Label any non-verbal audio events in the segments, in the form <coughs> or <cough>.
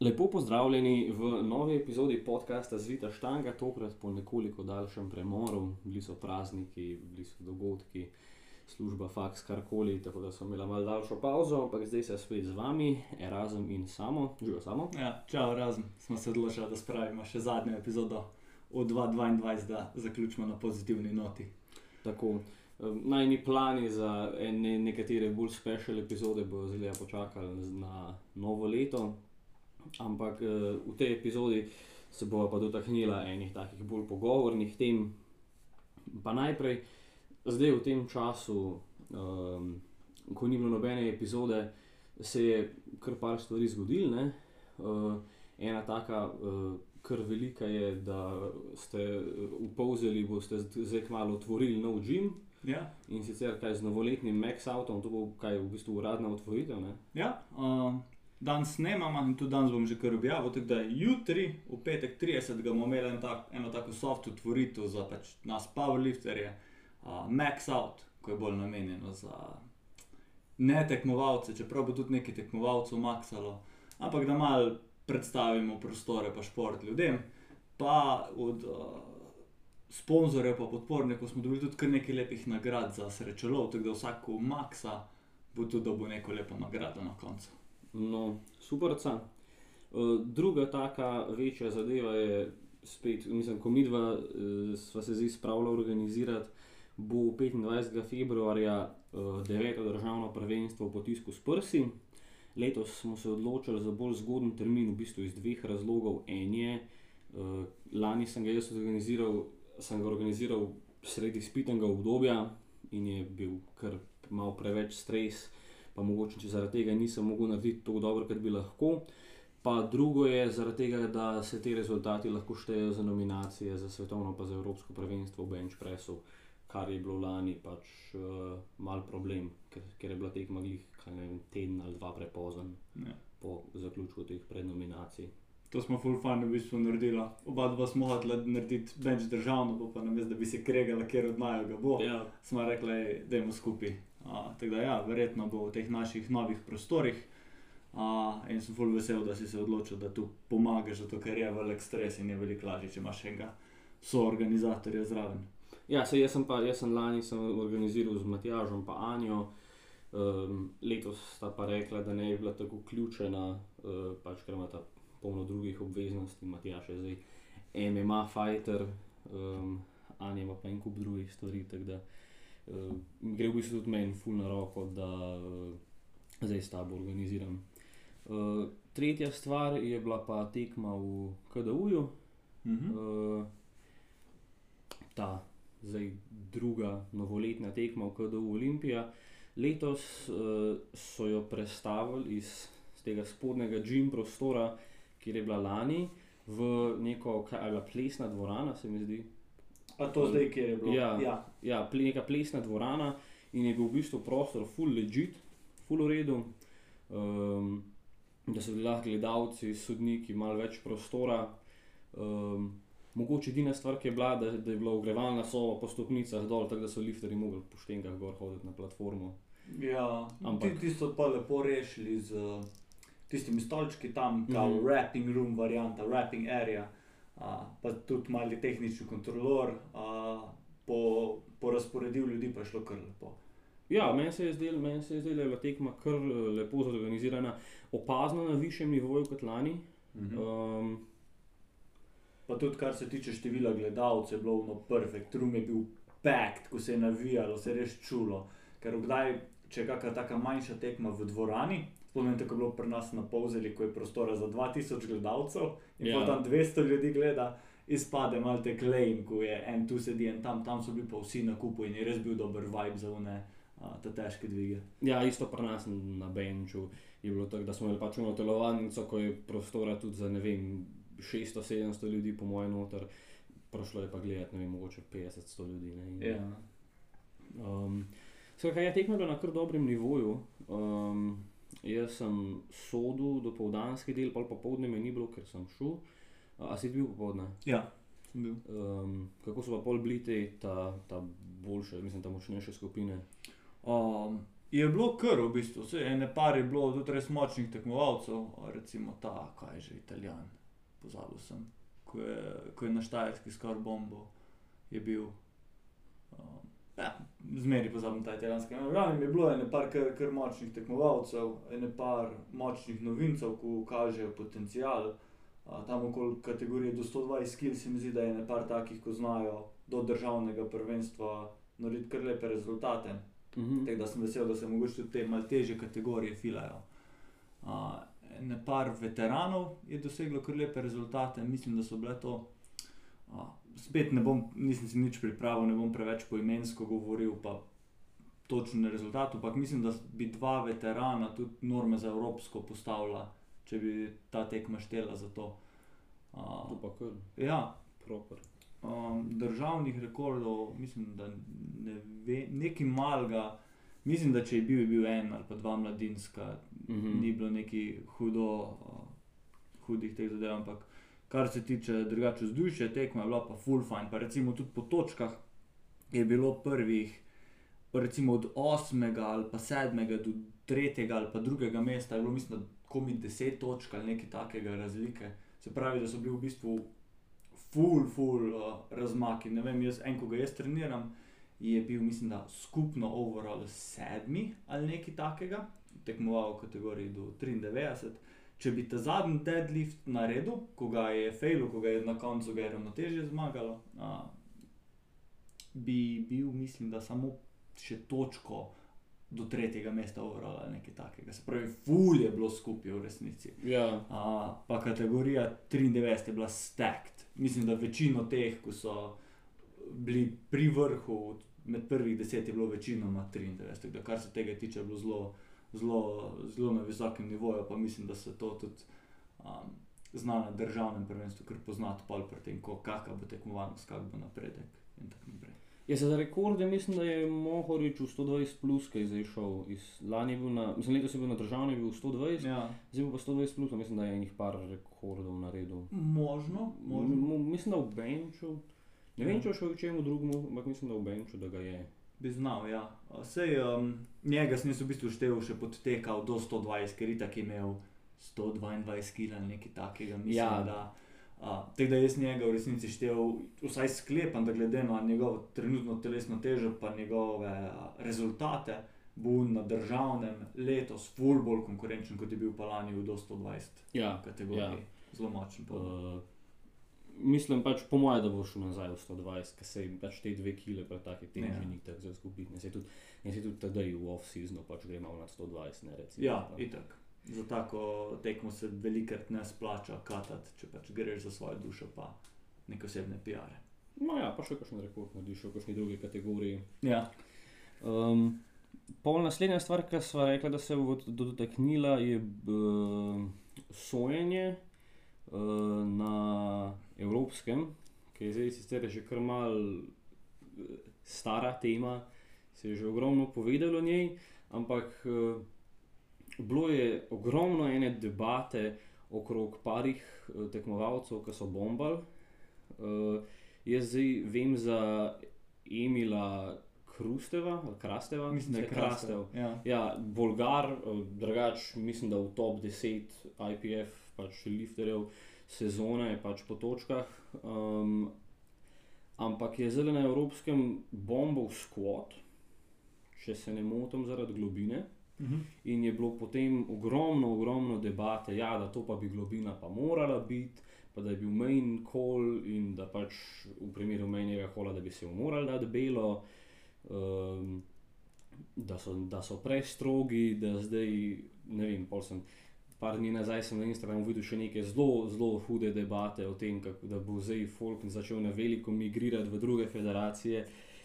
Lepo pozdravljeni v novi epizodi podcasta Zvita Štanga, tokrat po nekoliko daljšem premoru, bili so prazniki, bili so dogodki, služba, faks, karkoli, tako da smo imeli malo daljšo pauzo, ampak zdaj se spet z vami, Erasm in samo, živijo samo. Ja, čau, razen smo se odločili, da spravimo še zadnjo epizodo v 2022, da zaključimo na pozitivni noti. Tako, najni plani za ene, nekatere bolj special epizode bodo zelo počakali na novo leto, ampak eh, v tej epizodi se bomo pa dotaknila enih takih bolj pogovornih tem. Pa najprej, zdaj v tem času, um, ko ni bilo nobene epizode, se je kar par stvari zgodilo. Uh, ena taka, uh, kar velika je, da ste upozeli, boste zdaj kmalo otvorili nov gim. Ja, In sicer kaj z novoletnim Max Autom, to bo kaj v bistvu uradna otvoritev. Ne? ja uh, danes snemamo in tudi danes bom že kar objavil, tako da jutri, v petek 30. bomo imeli en tak, eno tako soft otvoritev za pač nas powerlifterje, uh, Max Out, ko je bolj namenjeno za ne tekmovalce, čeprav bo tudi nekaj tekmovalcev maksalo, ampak da mal predstavimo prostore pa šport ljudem, pa od uh, sponzorjev pa podpornikov smo dobili tudi kar nekaj lepih nagrad za srečelov, tako da vsak maksa bo tudi dobil neko lepo nagrado na koncu. No, superca. Uh, druga taka večja zadeva je spet, mislim, ko mi dva uh, sva se zdaj spravila organizirati, bo 25. februarja uh, deveto državno prvenstvo v potisku s prsi. Letos smo se odločili za bolj zgoden termin, v bistvu iz dveh razlogov. En je, lani sem ga jaz organiziral, sem ga organiziral sredi spitnega obdobja in je bil kar malo preveč stres, pa mogoče če zaradi tega nisem mogel narediti tako dobro, kot bi lahko. Pa drugo je zaradi tega, da se ti rezultati lahko štejejo za nominacije za svetovno pa za evropsko prvenstvo v bench pressu, kar je bilo lani pač uh, mal problem, ker, ker je bila tekma glih ne vem, teden ali dva prepozen Ja. po zaključku teh prednominacij. To smo full fun v bistvu naredili. Oba dva smo hotela narediti bench državno, pa, pa namesto da bi se kregala, ker od maja ga bo. Ja, smo rekli, da je skupaj. Tako da, ja, verjetno bo v teh naših novih prostorih. A, in sem zelo vesel, da si se odločil, da tu pomagaš, zato ker je velik stres in je veliko lažje, če imaš enega soorganizatorja zraven. ja sej jaz sem pa, jaz sem lani sem organiziral z Matjažom pa Anjo. Um, letos sta pa rekla, da ne bi bila tako vključena, uh, pač ker imata polno drugih obveznosti. Matjaš je zdaj MMA fighter, um, Anja ima pa en kup drugih stvari. Tako da uh, gre v bistvu tudi meni ful na roko, da uh, zdaj s tabo organiziram. Uh, tretja stvar je bila pa tekma v KDU-ju. Mhm. Uh, ta zdaj druga novoletna tekma v KDU Olimpija. Letos uh, so jo prestavili iz, iz tega spodnjega gim prostora, kjer je bila lani, v neko, kaj je bila plesna dvorana, se mi zdi. A to zdaj, kjer je bilo? Ja. ja. Ja, ple, neka plesna dvorana in je bil v bistvu prostor full legit, full v redu. Um, da so bili lahko gledalci, sodniki, malo več prostora. Um, mogoče edina stvar, ki je bila, da, da je bila ogrevalna soba po stopnicah dol, tako da so lifterji mogli po štenkah gor hoditi na platformo. ja. Ampak- Ti, ti so pa lepo rešili z uh, tistimi stolčki tam, Mhm. kao wrapping room varianta, wrapping area, pa tudi mali tehnični kontrolor, uh, po, po razporedil ljudi pa je šlo kar lepo. Ja, meni se je zdelo, zdelo, da je bila tekma kar eh, lepo zorganizirana, opazno na višjem nivoju kot lani. Mhm. Um, Pa tudi, kar se tiče števila gledalcev, je bilo ono perfekt, rum je bil packed, ko se je navijalo, se je res čulo. Ker kdaj, če je kakšna taka manjša tekma v dvorani, spomnim, tako je bilo pri nas na Povzeli, ko je prostora za 2000 gledalcev in Ja. ja. tam 200 ljudi gleda, izpade malo te klejn, ko je en tu sedi, en tam, tam so bili pa vsi na kupu in je res bil dober vibe za une. a, Te težke dvige. Ja, isto pri nas na Benču je bilo tako, da smo imeli pač eno telovadnico, ko je prostora tudi za ne vem, 600-700 ljudi, po mojem, noter. Prišlo je pa gledati, ne vem, mogoče 50-100 ljudi. Ne, in, Ja. Um, Skratka, ja, je bila na kar dobrem nivoju. Um, jaz sem sodel do povdanski del, pa popoldne me ni bilo, ker sem šel. A, si bil popoldne? ja, sem bil. Um, kako so pa pol bili te, ta, ta boljše, mislim, ta močnejše skupine? Um, Je bilo kar v bistvu, vse ene par je bilo tudi res močnih tekmovalcev, recimo ta, kaj je že italijan, pozabil sem, ko je, ko je na Štajerski skoraj bombo, je bil. Um, ja, zmeri pozabim ta italijanski. No, Ravno je bilo ene par kar, kar močnih tekmovalcev, ene par močnih novincev, ki kažejo potencial. Uh, tam okoli kategorije do 120 kg se mi zdi, da je ene par takih, ko znajo do državnega prvenstva narediti kar lepe rezultate. Mhm. Tako da sem vesel, da se mogoče tudi te malo težje kategorije filajo. Uh, ne par veteranov je doseglo kar lepe rezultate, mislim, da so bile to. Uh, spet ne bom, nisem si nič pripravil, ne bom preveč poimensko govoril, pa točen rezultat, ampak mislim, da bi dva veterana tudi norme za Evropsko postavila, če bi ta tekma štela za to. To Uh, pa kar, ja, proper. um, državnih rekordov, mislim, da ne ve, nekaj malega. Mislim, da če je bil, je bil en ali pa dva mladinska, Mhm. ni bilo neki hudo, uh, hudih teh zadev, ampak kar se tiče drugače vzdušja, tekma je bila pa full fine. Pa recimo tudi po točkah je bilo prvih, recimo od osmega ali pa sedmega do tretjega ali pa drugega mesta, je bilo mislim, da komi deset točk ali nekaj takega razlike. Se pravi, da so bili v bistvu full, full uh, razmaki. Ne vem, jaz, en, ko ga jaz treniram, je bil, mislim, da skupno overall sedmi ali nekaj takega, tekmoval v kategoriji do 93. Če bi ta zadnji deadlift naredil, ko ga je failil, ko ga je na koncu ga je ravnotežje zmagalo, a, bi bil, mislim, da samo še točko do tretjega mesta overall ali nekaj takega. Se pravi, ful je bilo skupaj v resnici. Ja, A, pa kategorija 93 je bila stacked. Mislim, da večino teh, ki so bili pri vrhu, med prvih deset je bilo večinoma 93. Tako Da, kar se tega tiče, bilo zelo, zelo, zelo na visokem nivoju, pa mislim, da se to tudi um, zna na državnem prvenstvu, ker poznati pol pri tem, ko- kakšna bo tekmovalnost, kak bo napredek in tako naprej. Ja, se za rekorde mislim, da je Mohorič v 120 plus, ki je zdaj šel. Iz, lani je bil na, mislim, letos je bil na državni, je bil v 120, ja. Zdaj pa 120 plus, mislim, da je enih par rekordov naredil. možno, možno. M- Mislim, da v Benču. Ne vem, če je šel v čemu drugemu, ampak mislim, da v Benču, da ga je. Bi znal, ja. Um, njega sem jaz v bistvu štev še podtekal do 120, ker je tako imel 122 kg ali nekaj takega. Mislim, Ja. da, uh, tako da jaz njega v resnici štev, vsaj sklepam, da glede na njegovo trenutno telesno težo pa njegove a, rezultate, bo na državnem letos ful bolj konkurenčen, kot je bil pa lani v do 120 Ja, kategoriji. Ja. Zelo močen. Uh, mislim pač po mojem, da bo šel nazaj v 120, ker se jim pač te dve kile pred taki teži Ja. ni tako za izgubiti. Ne se tudi, ne se tudi tedaj v off-seasonu pač gre malo nad 120, ne recimo. ja, Pa- itak. Za tako tekmo se velikrat ne splača katati, če pač greš za svojo dušo, pa neke osebne PR-e. No ja, pa še kakšen rekord narediš v kakšni drugi kategoriji. Ja. Um, pol naslednja stvar, ki smo rekli, da se bo dotaknila, je uh, sojenje na evropskem, ki je zdaj sicer že kar mal eh, stara tema, se je že ogromno povedalo o njej, ampak uh, bilo je ogromno ene debate okrog parih tekmovalcev, ki so bombali. Jaz zdaj vem za Emila Krusteva, ali Krasteva, Mislim, da je Krastev. Ja. Ja, Bolgar, eh, drugač mislim, da v top 10 IPF, pač lifterjev sezone, pač po točkah. Um, ampak je zelo na evropskem bombov squat, če se ne motim, zaradi globine. Mhm. In je bilo potem ogromno, ogromno debate, ja, da to pa bi globina pa morala biti, pa da je bil main call in da pač v primeru menjega kola, da bi se mu morali dati belo, um, da, so, da so prestrogi, da zdaj ne vem, pol sem. Par dni nazaj sem na Instagramu videl še neke zelo, zelo hude debate o tem, kako, da bo zdaj Folk začel na veliko migrirati v druge federacije,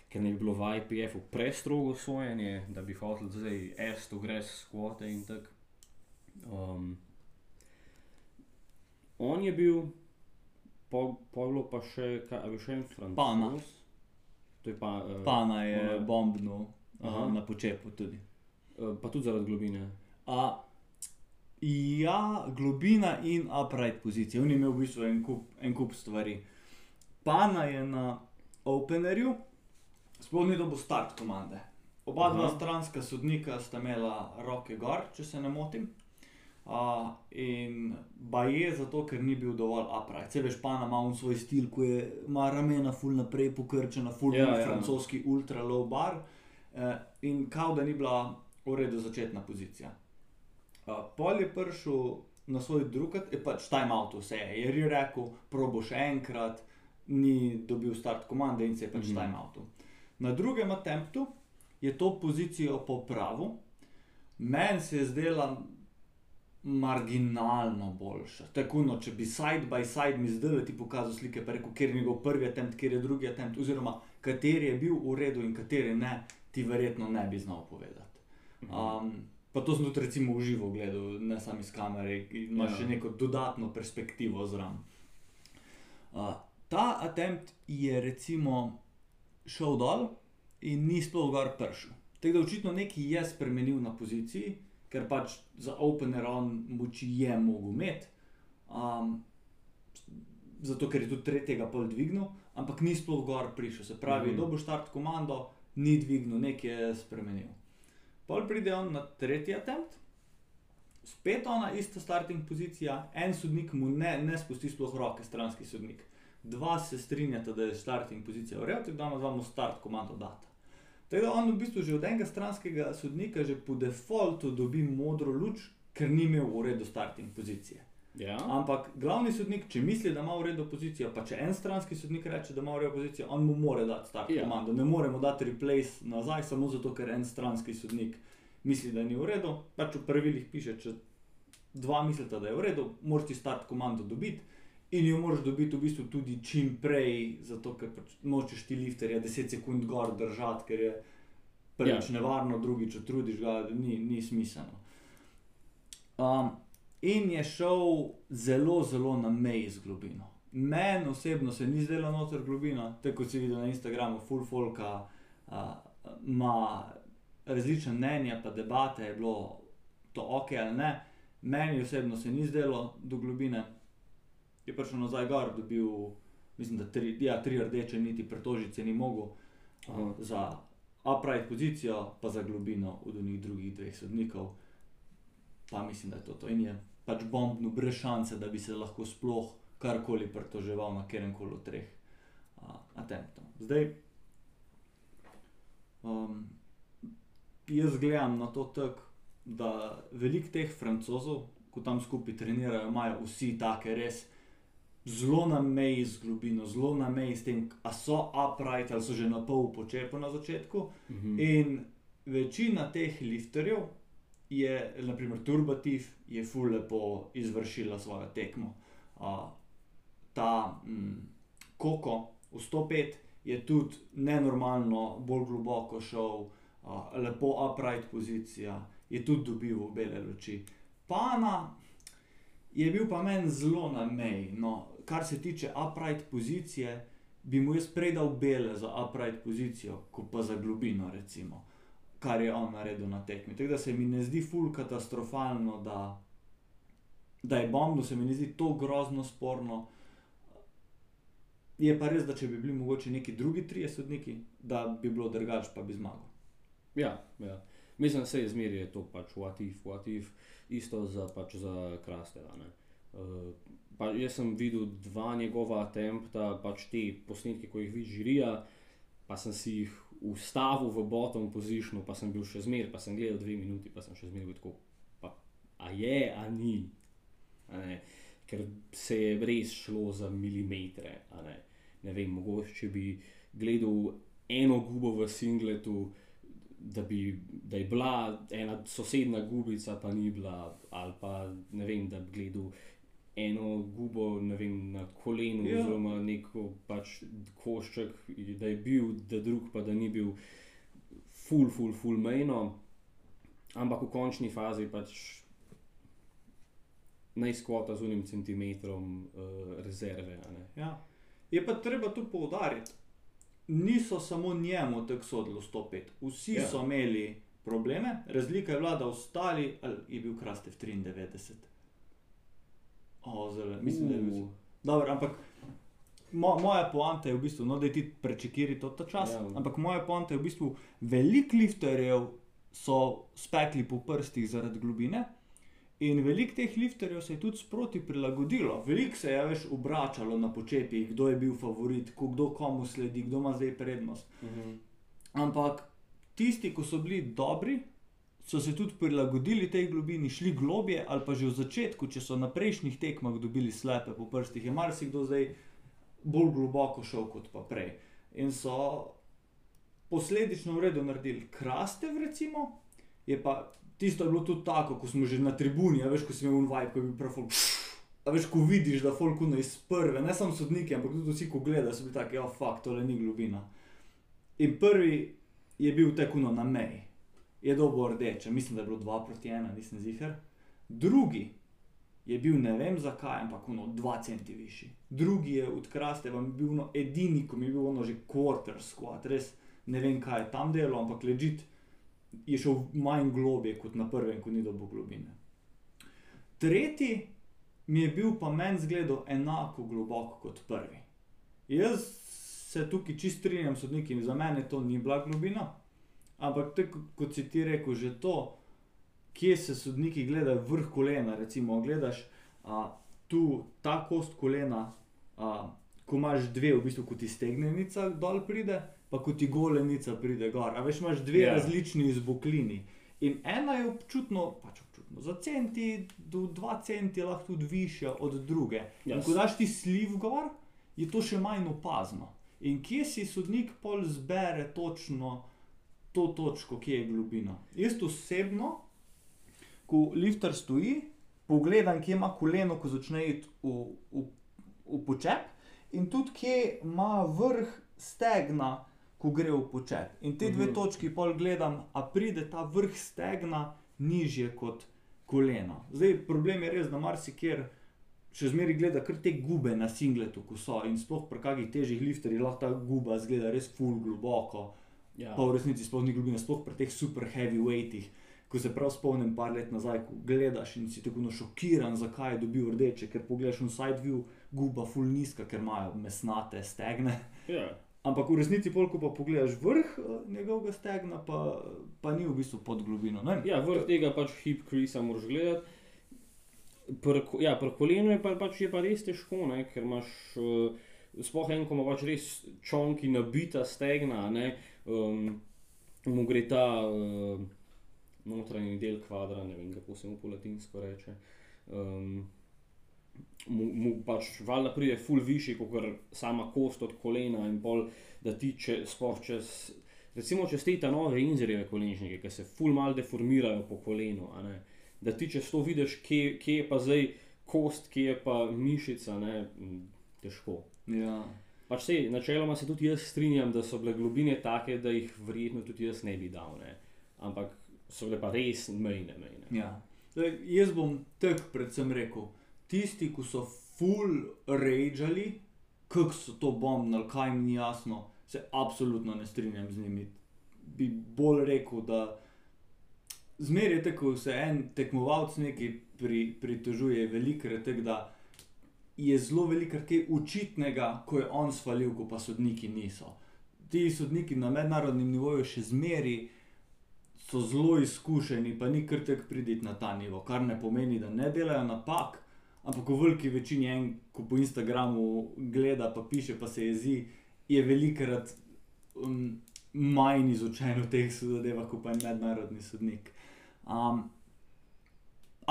ker ne bi bilo v IPF-u prestrogo sojenje, da bi hotel zdaj esto greš skvote in tako. Um, on je bil, po, po bilo pa še, kaj, je bil še en francos. Pana. To je pa, uh, Pana je ona- bombnil Aha. uh, na počepu tudi. uh, pa tudi zaradi globine. A, ja, globina in upright pozicija. On je imel v bistvu en kup, en kup stvari. Pana je na openerju, sploh ni dobil start komande. Oba dva Aha. stranska sodnika sta imela roke gor, če se ne motim. Uh, in baje zato, ker ni bil dovolj upright. Vse veš, pa ima on svoj stil, ko je ima ramena ful naprej pokrčena, ful Ja, ja, ja. francoski ultra low bar. Uh, in kao da ni bila v redu začetna pozicija. Pol je prišel na svoj drugi, je pač time out vse, je je rekel, probo še enkrat, ni dobil start komande in se je pač mm -hmm. time outu. Na drugem attemptu je to pozicijo popravil, meni se je zdela marginalno boljša. Tako, no, če bi side by side mi zdaj ti pokazal slike, pa rekel, kjer je njegov prvi attempt, kjer je drugi attempt, oziroma kateri je bil v redu in kateri ne, ti verjetno ne bi znal povedati. Um, pa to sem tudi recimo v živo gledal, ne samo iz kamere, ki ima Ja. še neko dodatno perspektivo zraven. Uh, ta attempt je recimo šel dol in ni sploh gor pršel. Tako da očitno nekaj je spremenil na poziciji, ker pač za opener on moči je mogel imeti. Um, zato, ker je tudi tretjega pol dvignil, ampak ni sploh gor prišel. Se pravi, mm -hmm. dobo štart komando, ni dvignil, nekaj je spremenil. Pol pride on na tretji attempt, spet ona ista starting pozicija, en sodnik mu ne, ne spusti sploh roke, stranski sodnik. Dva se strinjata, da je starting pozicija v redu, tako da ima dva mu start komando data. Tako da on v bistvu že od enega stranskega sodnika, že po defaultu dobi modro luč, ker ni imel v redu starting pozicije. Ja. Ampak glavni sodnik, če misli, da ima v redu pozicijo, pa če en stranski sodnik reče, da ima v redu pozicijo, on mu mora dati start Ja. komando. Ne moremo dati replace nazaj, samo zato, ker en stranski sodnik misli, da ni v redu. Pač v pravilih piše, če dva mislita, da je v redu, moraš ti start komando dobiti. In jo moraš dobiti v bistvu tudi čim prej, zato ker pač nočeš ti lifterja 10 sekund gor držati, ker je prvič Ja. nevarno, drugič utrudiš ga, ni, ni smiselno. Um, in je šel zelo, zelo na meji z globino. Meni osebno se ni zdela noter globina, tako kot si videl na Instagramu, full folka uh, ima različne mnenja, pa debate, je bilo to ok ali ne. Meni osebno se ni zdelo do globine, je prišel nazaj gor, dobil, mislim, da tri, ja, tri rdeče niti pretožice ni mogel uh, za upright pozicijo, pa za globino od unih drugih dveh sodnikov. Pa mislim, da je to to. In je pač bombno, brez šanse, da bi se lahko sploh karkoli pritoževal na katerem koli od treh uh, attemptov. Zdaj, um, jaz gledam na to tako, da veliko teh francozov, ko tam skupaj trenirajo, imajo vsi take res zelo na meji z globino, zelo na meji s tem, a so upright ali so že na pol počepu na začetku. Mhm. In večina teh lifterjev je, naprimer, Turbativ, je ful lepo izvršila svojo tekmo. Uh, ta mm, Koko v 105 je tudi nenormalno, bolj globoko šel, uh, lepo upright pozicija, je tudi dobil bele luči. Pana je bil pa meni zelo na meji. No, kar se tiče upright pozicije, bi mu jaz prej dal bele za upright pozicijo, kot pa za globino, recimo, kar je on naredil na tekmi. Tako da se mi ne zdi ful katastrofalno, da, da je bombno, se mi ne zdi to grozno sporno. Je pa res, da če bi bili mogoče neki drugi trije sodniki, da bi bilo drugače, pa bi zmagal. Ja, ja. Mislim, da se izmeri je to pač what if, what if, isto za, pač za Krastela. Uh, pa jaz sem videl dva njegova tempta, pač te posnetke, ko jih vidi žirija, pa sem si jih ustavil v bottom position, pa sem bil še zmer, pa sem gledal dve minuti, pa sem še zmer bil tako, pa a je, a ni. A ne? Ker se je res šlo za milimetre. Ne? ne vem, mogoče če bi gledal eno gubo v singletu, da, bi, da je bila ena sosedna gubica, pa ni bila, ali pa ne vem, da bi gledal eno gubo vem, na kolenu, Ja. oziroma neko pač košček, da je bil, da drug pa da ni bil, full, full, full mejno. Ampak v končni fazi pač naj skvota z unim centimetrom uh, rezerve. Ja. Je pa treba tu poudariti, niso samo njemu tako sodilo 105, vsi Ja. so imeli probleme, razlika je bila, da ostali, ali je bil Krastev 93. O, zelo, mislim, da je bil. Dobro, ampak mo, moja poanta je v bistvu, no, da ti prečekiri to ta čas. Ja. Ampak moja poanta je v bistvu, veliko lifterjev so spekli po prstih zaradi globine. In veliko teh lifterjev se je tudi sproti prilagodilo. Veliko se je več obračalo na počepih, kdo je bil favorit, ko- kdo komu sledi, kdo ima zdaj prednost. Mhm. Ampak tisti, ki so bili dobri, so se tudi prilagodili tej globini, šli globje, ali pa že v začetku, če so na prejšnjih tekmah dobili slepe po prstih, je marsikdo zdaj bolj globoko šel kot pa prej. In so posledično v redu naredili krastev, recimo, je pa tisto je bilo tudi tako, ko smo že na tribuni, a veš, ko si imel unvaj, ko je bil prav folk. A veš, ko vidiš, da folkuno iz prve, ne samo sodniki, ampak tudi vsi, ko gledajo, so bili taki, ja, fakt, tole ni globina. In prvi je bil tekuno na meji, je dobo rdeče, mislim, da je bilo 2 proti 1, nisem zihar. Drugi je bil ne vem zakaj, ampak ono 2 centi višji. Drugi je od Krasteva bil ono edini, ko mi je bil ono že quarter squat, res ne vem kaj je tam delo, ampak ležit je šel manj globje kot na prvem, ko ni dobil globine. Tretji mi je bil pa meni zgledal enako globoko kot prvi. Jaz se tukaj čist strinjam s sodniki, za mene to ni bila globina, ampak tako kot si ti rekel, že to, kje se sodniki gledajo vrh kolena, recimo gledaš a, tu ta kost kolena, a, ko imaš dve, v bistvu, ko ti stegnenica dol pride, pa ko ti golenica pride gor. A veš, imaš dve Ja. yeah. različni izboklini. In ena je občutno, pač občutno, za centi do 2 centi lahko tudi višja od druge. Yes. In ko daš ti sliv gor, je to še manj opazno. In kje si sodnik pol zbere točno to točko, kje je globina. Jaz osebno, ko lifter stoji, pogledam, kje ima koleno, ko začne iti v, v, v počep, in tudi kje ima vrh stegna, ko gre v počep. In te dve Mhm. točki pol gledam, a pride ta vrh stegna nižje kot koleno. Zdaj, problem je res, da marsikjer še zmeraj gleda kar te gube na singletu, ko so in sploh pri kakih težjih lifterjih lahko ta guba zgleda res full globoko. Ja. Pa v resnici sploh ni globina, sploh pri teh super heavyweightih. Ko se prav spomnim par let nazaj, ko gledaš in si tako šokiran, zakaj je dobil rdeče, ker pogledaš v side view, guba full nizka, ker imajo mesnate stegne. Ja. Ampak v resnici, pol, ko pa pogledaš vrh eh, njegovega stegna, pa, pa ni v bistvu pod globino. Ne? Ja, vrh tega pač hip crease moraš gledati. Pri ja, pri kolenu je pa, pač je pa res težko, ne, ker imaš, uh, sploh en, ko ima pač res čonki nabita stegna, ne, um, mu gre ta uh, notranji del kvadra, ne vem, kako se mu po latinsko reče. Um, mu, mu pač valjda pride ful višji, kot sama kost od kolena in pol, da ti če sploh čez recimo, če ste ta nove inzerjeve kolenčnike, ki se ful mal deformirajo po kolenu, da ti čez to vidiš, kje, kje je pa zdaj kost, kje je pa mišica, ne, težko. Ja. Pač sej, načeloma se tudi jaz strinjam, da so bile globine take, da jih verjetno tudi jaz ne bi dal, ne. ampak so bile pa res mejne, mejne. Ja. Zdaj, jaz bom tako predvsem rekel, tisti, ki so full rageali, kako so to bombnili, kaj jim ni jasno, se absolutno ne strinjam z njimi. Bi bolj rekel, da zmeraj tako, se en tekmovalec nekaj pri, pritožuje, velikrat tako, da je zelo velikrat kaj učitnega, ko je on svalil, ko pa sodniki niso. Ti sodniki na mednarodnem nivoju še zmeraj so zelo izkušeni, pa ni kar tek priditi na ta nivo, kar ne pomeni, da ne delajo napak, ampak v veliki večini en, ko po Instagramu gleda, pa piše, pa se jezi, je velikrat um, manj izučen v teh zadevah, kot pa je mednarodni sodnik. Um,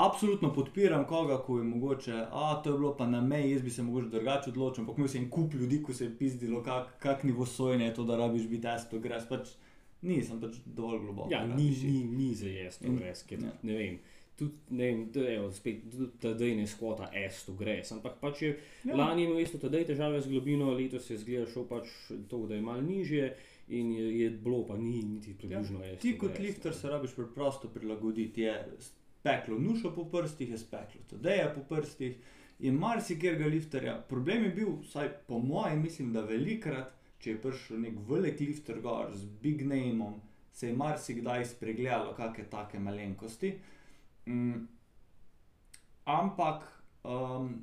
Absolutno podpiram koga, ko je mogoče, a to je bilo pa na meji, jaz bi se mogoče drugače odločil, ampak imel sem en kup ljudi, ko se je pizdilo, kak, kak nivo sojenja je to, da rabiš biti testo, greš pač. Nisem pač dovolj globoko. Ja, ni, ni, ni za jesti, In- res, ker ja. ne vem. Tudi, ne vem, da je spet, tudi tedaj ne skvota S, to gre. Ampak pač je Ja. Lani imel isto tedaj težave z globino, letos je zgleda šel pač to, da je malo nižje in je, je bilo pa ni niti približno ja, S. Ti kot lifter se rabiš preprosto prilagoditi. Je speklo nušo po prstih, je speklo todeja po prstih. In marsikega lifterja, problem je bil, vsaj po mojem, mislim, da velikrat, če je prišel nek velik lifter gor z big nameom, se je marsikdaj spregledalo kakšne take malenkosti. Mm, ampak, um,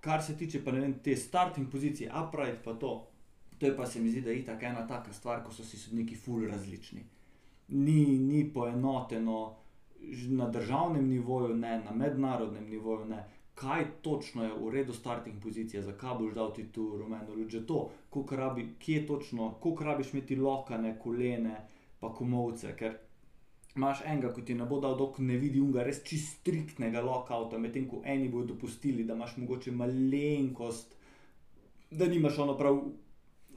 kar se tiče pa ne vem, te starting pozicije, upright pa to, to je pa se mi zdi, da je itak ena taka stvar, ko so si sodniki ful različni. Ni, ni poenoteno na državnem nivoju, ne na mednarodnem nivoju, ne. Kaj točno je v redu starting pozicije, zakaj boš dal ti tu rumeno luč, že to, koliko rabi, kje točno, koliko rabiš imeti lokane, kolene, pa komovce, ker imaš enega, ko ti ne bo dal, dok ne vidi unga res čist striktnega lockouta, medtem ko eni bodo dopustili, da imaš mogoče malenkost, da nimaš ono prav.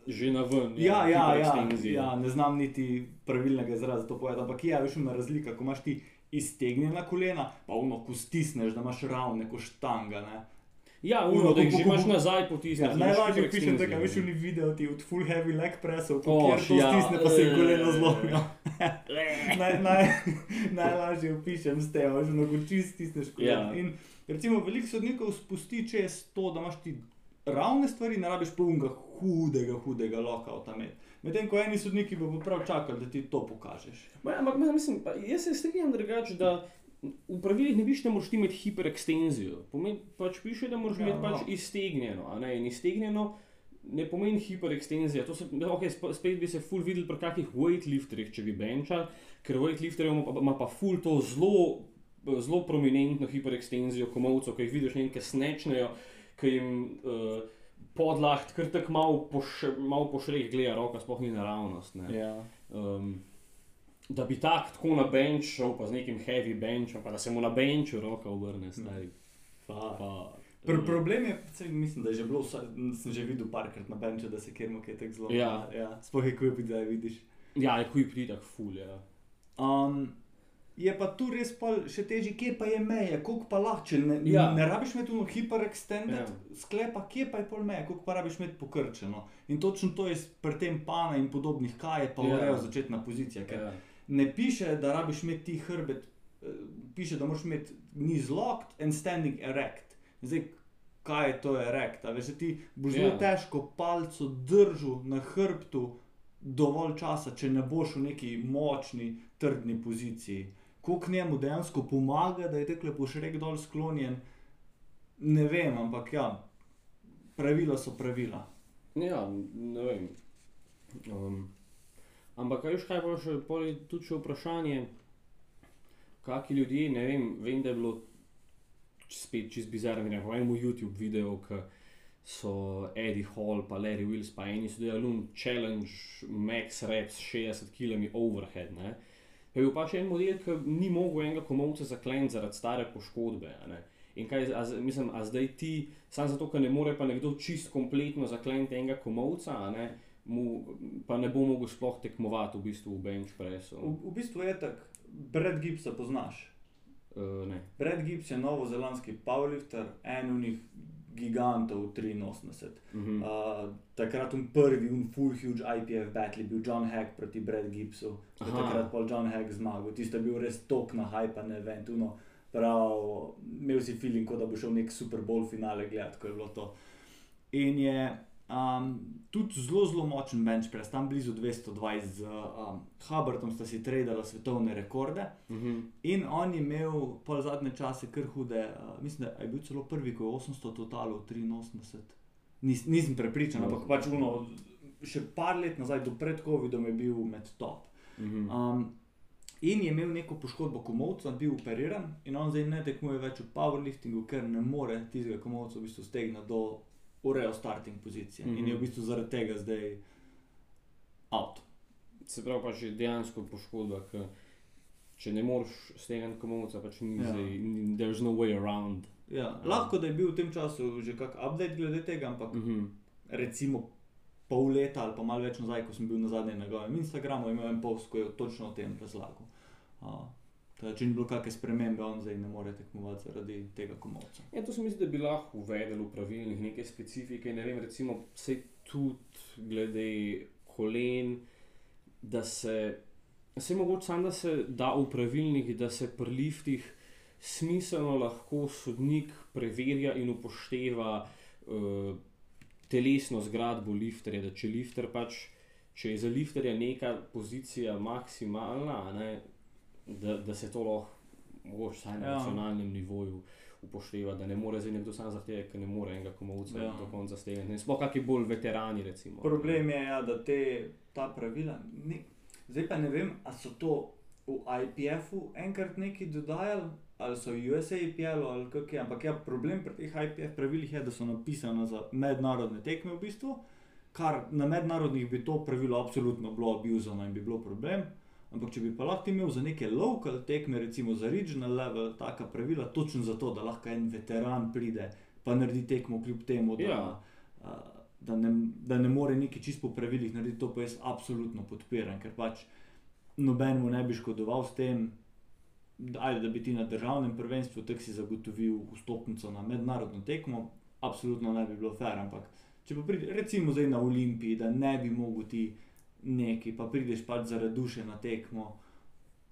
Že na ven. Ja, ja, ja, ja, ne znam niti pravilnega izraza to povedati, ampak je, veš, ima razlika, ko imaš ti iztegnjena kolena, pa uno, ko stisneš, da imaš ravne, ko štanga, ne. Ja, Uno, uno, da jih že imaš nazaj potisnjeno. Ja, najlažje opišem tega, veš, oni video ti od full heavy leg pressov, ko Oh, to ja, stisne, pa se jim koleno zlomijo. <laughs> naj, naj, najlažje opišem s tem, že mnogo čist stisneš koleno. Ja. In recimo veliko sodnikov spusti čez to, da imaš ti ravne stvari, ne rabiš polnega hudega, hudega lockouta imeti. Medtem ko eni sodniki bodo prav čakali, da ti to pokažeš. Ma, ampak ma- mislim, pa, jaz se strinjam drugače, da v pravilih ne piše, da moraš ti imeti hiperekstenzijo. Pomeni, pač piše, da moraš Ja, imeti pač no. iztegnjeno. a Ne? In iztegnjeno ne pomeni hiperekstenzija. To se, okay, sp- spet bi se ful videl pri kakih weightlifterjih, če bi benčal, ker weightlifterjev ima pa, ima pa ful to zelo. Zelo prominentno hiperekstenzijo komovcev, ki jih vidiš nekaj snečnejo, ki jim uh, podlaht kar tako malo poš, mal pošreh gleda, roka sploh ni naravnost. Ne. Ja. Um, da bi tak, tako na bench šel, pa z nekim heavy benchom, pa da se mu na benchu roka obrne, stari. Pa, pa, Pr problem je, saj mislim, da je že bilo, vsa, sem že videl parkrat na benču, da se kjer kaj tako zelo. Ja. ja. Sploh je kuj, da je vidiš. Ja, je kuj priti tako ful, ja. Um, je pa tu res pol še težje, kje pa je meja, koliko pa lahko, če ne, Ja. ne rabiš imeti ono hyperextended Ja. sklepa, kje pa je pol meja, koliko pa rabiš imeti pokrčeno. In točno to je pri tem pana in podobnih, kaj je pa Ja. ja. urejo začetna pozicija. Ker ja. ne piše, da rabiš imeti ti hrbet, eh, piše, da moraš imeti knees locked and standing erect. Zdaj, kaj je to erect? A veš, ti boš zelo Ja. težko palco držal na hrbtu dovolj časa, če ne boš v neki močni, trdni poziciji. Koliko njemu dejansko pomaga, da je tako lepo še rek dol sklonjen, ne vem, ampak ja, pravila so pravila. Ja, ne vem. Um, ampak, kaj pa še, pol je tudi še vprašanje, kakšni ljudje, ne vem, vem, da je bilo spet čist bizarno, ne vem, v YouTube videu, ki so Eddie Hall, pa Larry Wills, pa eni so delali challenge max reps 60 km overhead, ne. Je bil pa še en model, ki ni mogel enega komovca zakleniti zaradi stare poškodbe. In kaj, a, mislim, a zdaj ti, samo zato, ker ne more pa nekdo čist kompletno zakleniti enega komovca, ne, mu pa ne bo mogel sploh tekmovati v bistvu v bench pressu. V, v bistvu je tako, Brad Gibsa poznaš. Uh, ne. Brad Gibbs je novozelandski powerlifter, en od njih gigantov 83. Mhm. Uh, takrat un prvi, un full huge IPF battle je bil John Hack proti Brad je Aha. Takrat pa John Hack zmagal. Tisto je bil res tok na hype na event. Uno, prav, imel si feeling, kot da bo šel nek Super Bowl finale gledati, ko je bilo to. In je um, tudi zelo, zelo močen bench press, tam blizu 220 z um, Hubbardom sta si tradila svetovne rekorde. Mhm. In on je imel pol zadnje čase kar hude, uh, mislim, da je bil celo prvi, ko je 800 totalov 83. Nis, nisem prepričan, No. ampak pač uno, še par let nazaj, do pred COVID-om je bil med top. Mhm. Um, in je imel neko poškodbo komovca, bil operiran in on zdaj ne tekmuje več v powerliftingu, ker ne more tistega komovca v bistvu stegniti do urejo starting pozicije. Mm -hmm. In Mhm. je v bistvu zaradi tega zdaj out. Se pravi, pa že dejansko poškodba, ki če ne moreš stegniti komovca, pač ni Ja. zdaj, there's no way around. Ja, lahko da je bil v tem času že kak update glede tega, ampak Mhm. recimo pol leta ali pa malo več nazaj, ko sem bil na zadnjem njegovem Instagramu, imel en post, ko je točno o tem razlagal. Uh, teda, če ni bilo kakšne spremembe, on zdaj ne more tekmovati zaradi tega komovca. Ja, to se mi zdi, da bi lahko uvedel v pravilnik neke specifike. Ne vem, recimo, se tudi glede kolen, da se, se mogoče samo, da se da v pravilnik, da se pri liftih smiselno lahko sodnik preverja in upošteva uh, telesno zgradbo lifterja. Da če lifter pač, če je za lifterja neka pozicija maksimalna, ne, da, da se to lahko, mogoče vsaj na Ja. nacionalnem nivoju upoštevati, da ne more zdaj nekdo sam zahtevati, ker ne more enega komovca Ja. do konca stegniti. Sploh kakšni bolj veterani, recimo. Problem je, ja, da te, ta pravila, ne, zdaj pa ne vem, ali so to v IPF-u enkrat neki dodajali, ali so v USAPL-u ali kako je. Ampak ja, problem pri teh IPF pravilih je, da so napisane za mednarodne tekme v bistvu, kar na mednarodnih bi to pravilo absolutno bilo abuzano in bi bilo problem. Ampak če bi pa lahko imel za neke lokal tekme, recimo za regional level, taka pravila, točno zato, da lahko en veteran pride pa naredi tekmo, kljub temu, da, Ja. a, da, ne, da ne more neki čist po pravilih narediti, to pa jaz absolutno podpiram, ker pač nobenemu ne bi škodoval s tem, da, ajde, da bi ti na državnem prvenstvu tako si zagotovil vstopnico na mednarodno tekmo, absolutno ne bi bilo fair, ampak če pa pride, recimo zdaj na Olimpiji, da ne bi mogel ti neki, pa prideš pač zaradi duše na tekmo,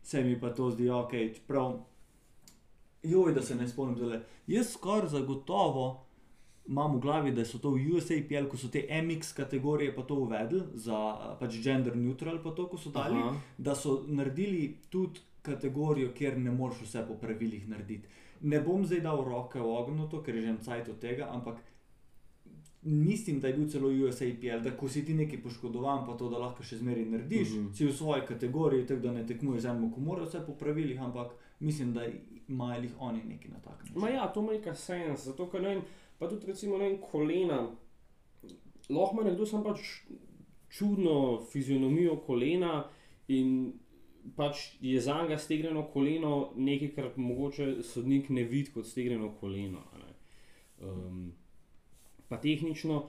se mi pa to zdi ok, čeprav, joj, da se ne spomnim zdaj. Jaz skoraj zagotovo imam v glavi, da so to v USAPL, ko so te MX kategorije pa to uvedli, za pač gender neutral, pa to, ko so dali, Aha. da so naredili tudi kategorijo, kjer ne moreš vse po pravilih narediti. Ne bom zdaj dal roke v ogenj na to, ker je že en cajt od tega, ampak mislim, da je bil celo USAPL, da ko si ti nekaj poškodovan, pa to, da lahko še zmeraj narediš, Mhm. -huh. si v svoji kategoriji, tako da ne tekmuješ z enim, ko moraš vse po pravilih, ampak mislim, da imajo jih oni neki na tak način. Ma ja, to make sense, zato ker ne vem, pa tudi recimo ne vem, kolena. Lahko ima nekdo sam pač čudno fizionomijo kolena in pač je za njega stegnjeno koleno nekaj, kar mogoče sodnik ne vidi kot stegnjeno koleno. Um, pa tehnično,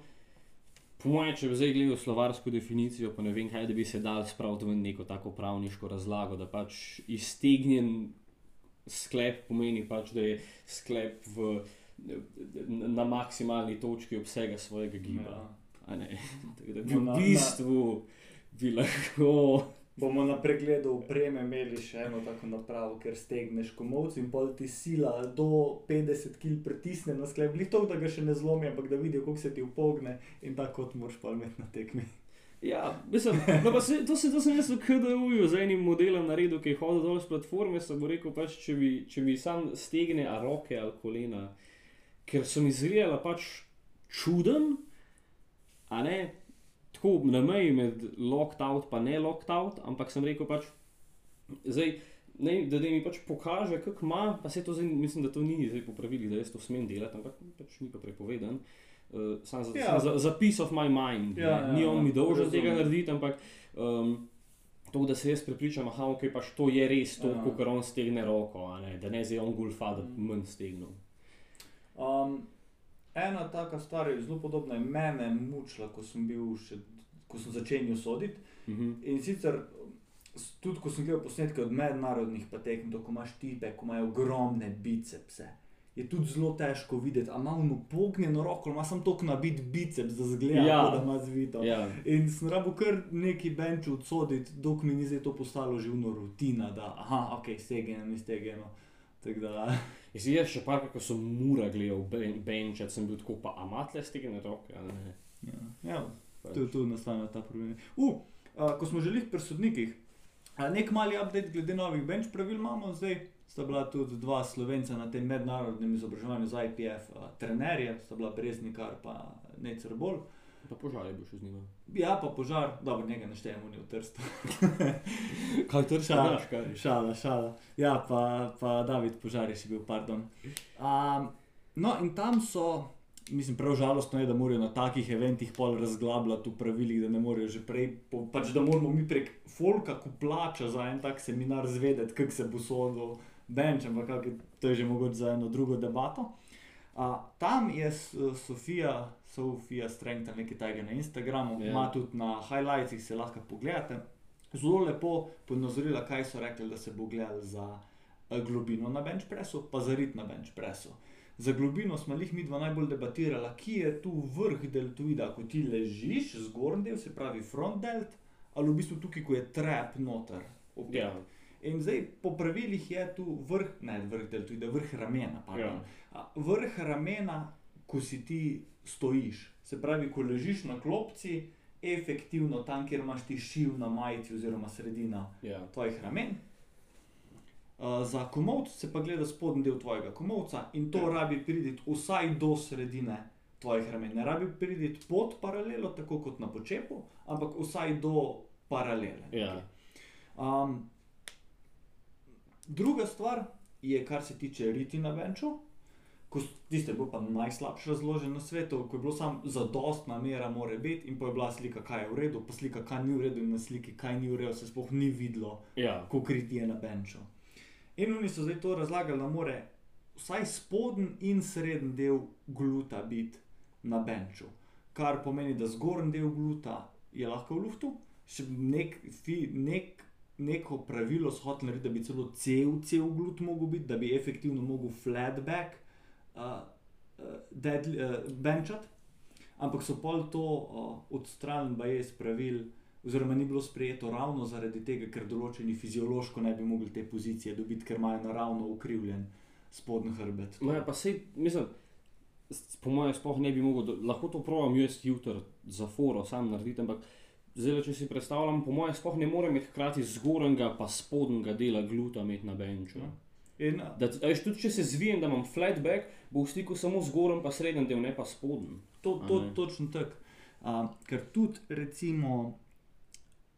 po mojem, če bi zdaj gledal slovarsko definicijo, pa ne vem kaj, da bi se dal spraviti v neko tako pravniško razlago, da pač iztegnjen sklep pomeni pač, da je sklep v, na maksimalni točki obsega svojega giba. Ja. <laughs> da bi No, na- v bistvu bi lahko. Bomo na pregledu opreme imeli še eno tako napravo, ker stegneš komovci in pol ti sila do 50 kg pritisne na sklep, ni to, da ga še ne zlomi, ampak da vidijo, kako se ti upogne in tako moraš pa imeti na tekmi. Ja, mislim, no pa se, to, se, to sem jaz v KDU-ju z enim modelom naredil, ki je hodil dol z platforme. Sem rekel, pač, če, bi, če bi sam stegne a roke ali kolena, ker so mi zrela pač čuden, a ne tako na meji med locked out in ne locked out, ampak sem rekel pač, zdaj, ne, da, da mi pač pokaže, kako ima, pa se to zdaj, mislim, da to ni zdaj po pravilih, da jaz to smem delati, ampak pač ni pa prepovedan. Uh, sam za, Ja. ja. za, za peace of my mind. Ja, ne. ja, ni on ja, mi dolžen tega narediti, ampak um, to, da se jaz prepričam, aha, ok, pač to je res to, Ja. kot on stegne roko, a ne, da ne zdaj on gulfa, da Mm. manj stegnil. Um, ena taka stvar je zelo podobna, je mene mučila, ko sem bil še, ko sem začenjal soditi. Mhm. In sicer tudi, ko sem gledal posnetke od mednarodnih to, ko imaš tipe, ko imajo ogromne bicepse. Je tudi zelo težko videti, ali ima ono pognjeno roko, ali ima samo tok nabit biceps, da zgleda, Ja. da ima zvito. Ja. In sem rabo kar neki bench odsoditi, dok mi ni zdaj to postalo živno rutina, da aha, ok, stegeno. Tako da, <laughs> Jaz jaz še parkrat, ko sem mura gledal ben- benčat, sem bil tako, pa amatle stegne roke, ja, ja. Tu, tu nastane ta problem. Uh, a, ko smo želeli pri sodnikih, a, nek mali update glede novih bench pravil imamo zdaj. Sta bila tudi dva slovenca na tem mednarodnem izobraževanju za IPF, a, trenerje, sta bila Breznikar pa Necer Bolj. Pa požar je bil še z njima. Ja, pa požar, dobro, njega ne štejemo, ni v trstu. <laughs> Kaj trša, Šala. znaš, kaj? Šala, šala. Ja, pa, pa David Požar je še bil, pardon. Um, no, in tam so, mislim, prav žalostno je, da morajo na takih eventih pol razglabljati v pravilih, da ne morejo že prej, po, pač da moramo mi prek folka, ko plača za en tak seminar, zvedeti, kako se bo sodil bench, ampak kak je, to je že mogoče za eno drugo debato. Uh, tam je Sofija, Sofija Strength, nekaj tajega na Instagramu, Ja. ima tudi na highlightsih, se lahko pogledate. Zelo lepo ponazorila, kaj so rekli, da se bo gledali za eh, globino na bench pressu, pa za rit na bench pressu. Za globino smo jih mi dva najbolj debatirala, ki je tu vrh deltoida, ko ti ležiš, zgornji del, se pravi front delt, ali v bistvu tukaj, ko je trap noter. opet. Ja. In zdaj po pravilih je tu vrh, ne vrh deltoida, vrh ramena. pardon. Ja. Vrh ramena, ko si ti stojiš, se pravi, ko ležiš na klopci, efektivno tam, kjer imaš ti šiv na majici oziroma sredina Ja. tvojih ramen. Uh, za komovc se pa gleda spodnji del tvojega komovca in to Ja. rabi priti vsaj do sredine tvojih ramen. Ne rabi priti pod paralelo, tako kot na počepu, ampak vsaj do paralele. Ja. Um, druga stvar je, kar se tiče riti na benču. Ko s- Tiste je bilo pa najslabše razloženo na svetu, ko je bilo samo zadostna mera, mora biti, in pa je bila slika, kaj je v redu, pa slika, kaj ni v redu, in na sliki, kaj ni v redu, se sploh ni videlo, Ja. kako kriti je na benču. In oni so zdaj to razlagali, da mora vsaj spodnji in srednji del gluta biti na benču. Kar pomeni, da zgornji del gluta je lahko v luftu, še nek, fi, nek, neko pravilo so hoteli narediti, da bi celo cel, cel glut mogel biti, da bi efektivno mogel flatback uh, uh, dead, uh, benčati. Ampak so pol to uh, odstranili, pa je iz pravil, oziroma ni bilo sprejeto ravno zaradi tega, ker določeni fiziološko ne bi mogli te pozicije dobiti, ker imajo naravno ukrivljen spodnji hrbet. No, ja, pa sej, mislim, po mojem, sploh ne bi mogel, do- lahko to provam jaz jutri za foro sam narediti, ampak zdaj, če si predstavljam, po mojem, sploh ne morem imeti hkrati zgornjega pa spodnjega dela gluta imeti na benču. Ja. In, Da, veš, tudi če se zvijem, da imam flatback, bo v stiku samo zgornji pa srednji del, ne pa spodnji. To, to ne? točno tako. Uh, ker tudi, recimo,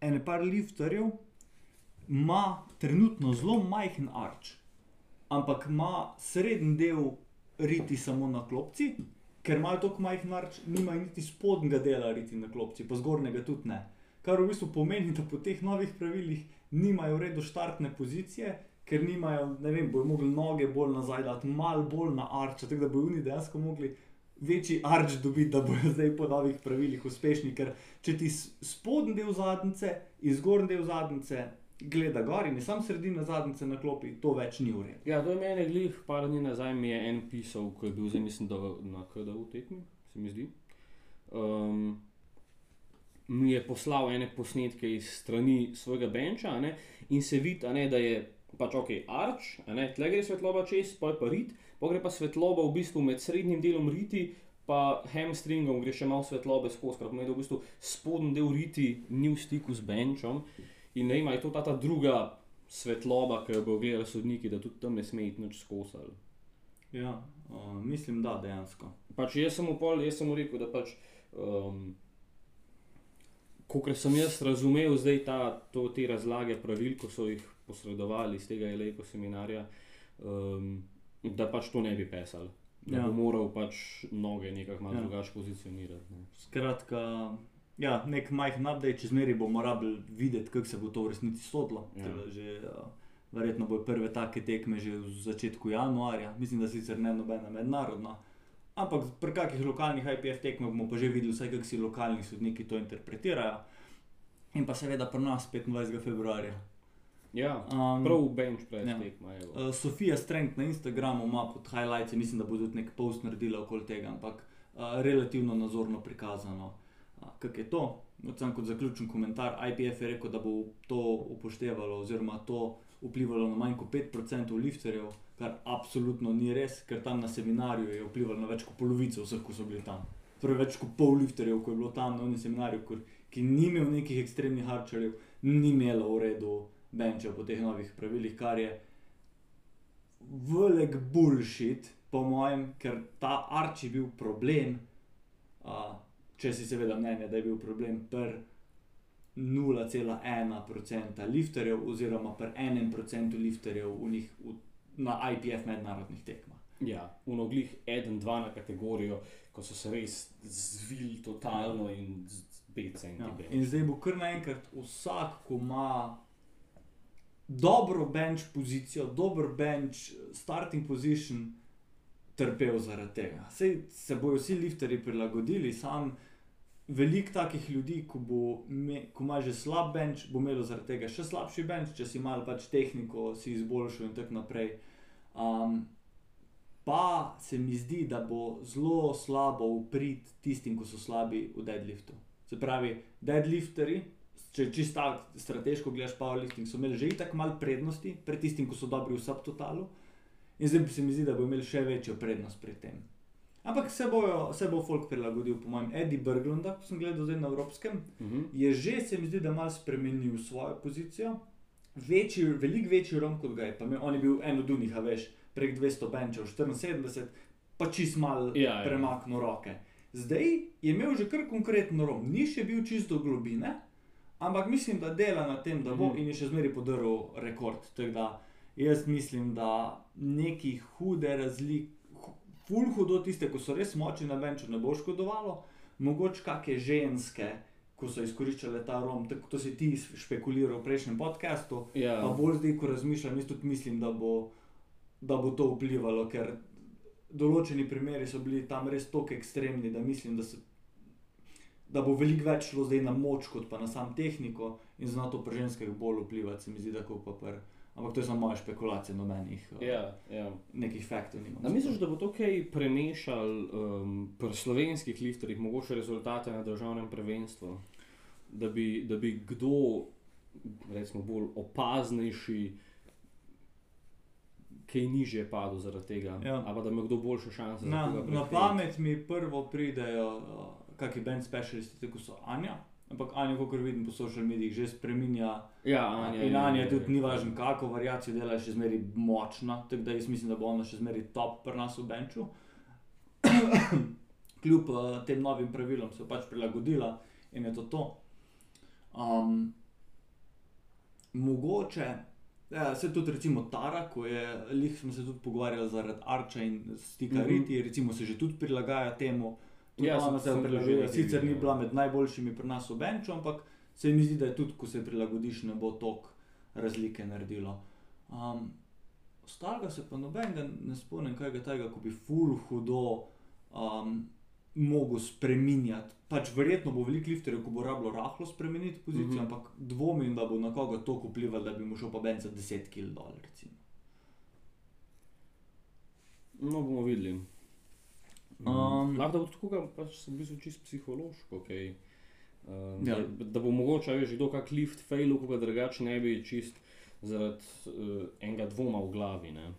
ene par lifterjev ima trenutno zelo majhen arč, ampak ima srednji del riti samo na klopci, ker imajo tako majhen arč, nimajo niti spodnjega dela riti na klopci, pa zgornjega tudi ne. Kar v bistvu pomeni, da po teh novih pravilih nimajo v redu štartne pozicije, ker nimajo, ne vem, bojo mogli noge bolj nazaj dati, malo bolj na arč, tako da bojo oni dejansko mogli večji arč dobiti, da bodo zdaj po novih pravilih uspešni. Ker če ti spodnji del zadnjice in zgornji del zadnjice gleda gor in je sam sredina zadnjice na klopi, to več ni v redu. Ja, to je meni glih, par dni nazaj mi je en pisal, ko je bil zdaj, mislim, da v- na KDU tekmi, se mi zdi. Um, mi je poslal ene posnetke iz strani svojega benča ne, in se vidi, ne, da je pač ok, arč, tle gre svetloba čez, pa je pa rit, pa gre pa svetloba v bistvu med srednjim delom riti. Pa hamstringom gre še malo svetlobe skozi, kar pomeni, da v bistvu spodnji del riti ni v stiku z benčom. In ne vem, je to ta, ta druga svetloba, ki jo bodo gledali sodniki, da tudi tam ne sme iti nič skozi. Ja, uh, mislim, da dejansko. Pač jaz sem mu pol, jaz sem mu rekel, da pač, um, kot sem jaz razumel zdaj ta, to, te razlage pravil, ko so jih posredovali iz tega Elejko seminarja, um, da pač to ne bi pesal. Da Ja. ja. bo moral pač noge nekako malo Ja. ja. drugače pozicionirati. Ne. Skratka, ja, nek majhen update, čez meri bomo rabili videti, kako se bo to v resnici sodlo. Ja. Tako da Že, uh, verjetno bo prve take tekme že v začetku januarja, mislim, da sicer ne nobena mednarodna. Ampak pri kakih lokalnih IPF tekmah bomo pa že videli, vsaj kako si lokalni sodniki to interpretirajo. In pa seveda pri nas 25. februarja. Ja, Um, prav bench pred ja. evo. Uh, Sofija Strength na Instagramu ima pod highlights, mislim, da bo tudi nek post naredila okoli tega, ampak uh, relativno nazorno prikazano, uh, kako je to. Sam kot zaključen komentar, IPF je rekel, da bo to upoštevalo, oziroma to vplivalo na manj kot 5% lifterjev, kar absolutno ni res, ker tam na seminarju je vplivalo na več kot polovico vseh, ki so bili tam. Torej, več kot pol lifterjev, ko je bilo tam na seminarju, ki ni imel nekih ekstremnih harčerjev, ni imelo v redu benča po teh novih pravilih, kar je velik bullshit, po mojem, ker ta arč je bil problem. Uh, če si seveda mnenja, da je bil problem pri 0,1% lifterjev, oziroma pri 1% lifterjev v njih v, na IPF mednarodnih tekmah. Ja, unoglih eden, dva na kategorijo, ko so se res zvili totalno in z 5 Ja. In zdaj bo kar naenkrat vsak, ko ima dobro bench pozicijo, dober bench, starting position, trpel zaradi tega. Sej se bojo vsi lifterji prilagodili, sam veliko takih ljudi, ko, bo me, ko ima že slab bench, bo imelo zaradi tega še slabši bench, če si malo pač tehniko si izboljšal in tako naprej. Um, pa se mi zdi, da bo zelo slabo uprit tistim, ki so slabi v deadliftu. Se pravi, deadlifteri, če čisto strateško gledaš powerlifting, so imeli že itak malo prednosti pred tistim, ki so dobri v subtotalu. In zdaj se mi zdi, da bo imel še večjo prednost pri tem. Ampak se, bojo, se bo folk prilagodil, po mojem, Eddie Berglunda, ko sem gledal zdaj na evropskem, Mhm. je že, se mi zdi, da malo spremenil svojo pozicijo. večji, veliko večji rom kot ga je. Pa imel, on je bil en od unih, a veš, prek 200 benčev, 74, pa čist mal Ja, ja. premaknil roke. Zdaj je imel že kar konkreten rom, ni še bil čisto globine, ampak mislim, da dela na tem, da bo Mhm. in je še zmeraj podaril rekord. Tako da jaz mislim, da neki hude razlike, ful hudo tiste, ko so res močni na benču, ne bo škodovalo, mogoče kakšne ženske. Ko so izkoriščale ta rom, tako to si ti špekuliral v prejšnjem podkastu, Ja. Pa bolj zdaj, ko razmišljam, jaz tudi mislim, da bo, da bo to vplivalo, ker določeni primeri so bili tam res tako ekstremni, da mislim, da, se, da bo veliko več šlo zdaj na moč, kot pa na sam tehniko in zna to pri ženskah bolj vplivati, se mi zdi, da kot pa pri. Ampak to je samo moja špekulacija, nobenih eh, Ja, ja. nekih faktov misliš, da bo to kaj premešal um, pri slovenskih lifterjih, mogoče rezultate na državnem prvenstvu? Da bi, da bi kdo, recimo, bolj opaznejši, kaj nižje padel zaradi tega, Ja. ali da ima kdo boljše šanse za Na, koga na pamet mi prvo pridejo, uh, kakšni band specialisti, kot so Anja. Ampak Anja, kot vidim po social medijih, že spreminja Ja, Anja, In je- Anja je- tudi ni važno, kako variacijo dela, je še zmeraj močna. Tako da jaz mislim, da bo ona še zmeraj top pri nas v Benču. <coughs> Kljub uh, tem novim pravilom se je pač prilagodila in je to to. Um, mogoče, ja, se tudi recimo Tara, ko je, lih smo se tudi pogovarjali zaradi Arča in stika mm Mhm. -hmm. Riti, recimo se že tudi prilagaja temu. Ja, ja, ona sem- se je že sicer ni bila med najboljšimi pri nas v Benču, ampak se mi zdi, da je tudi, ko se prilagodiš, ne bo toliko razlike naredilo. Um, Ostalega se pa nobenega ne spomnim, kaj ga tega, ko bi full hudo um, mogel spremenjati. Pač verjetno bo veliko lifterjev, ko bo rabilo rahlo spremeniti pozicijo, mm Mhm. -hmm. ampak dvomim, da bo na koga to vplivalo, da bi mu šel pa ben za 10 kg dol. Recimo. No, bomo videli. Um, Um, Lahko da bo tako, pač v bistvu čisto psihološko. Okay. Um, Ja. da, da bo mogoče, veš, kdo kak lift failu, ko ga drugače ne bi čist zaradi uh, enega dvoma v glavi. Ne?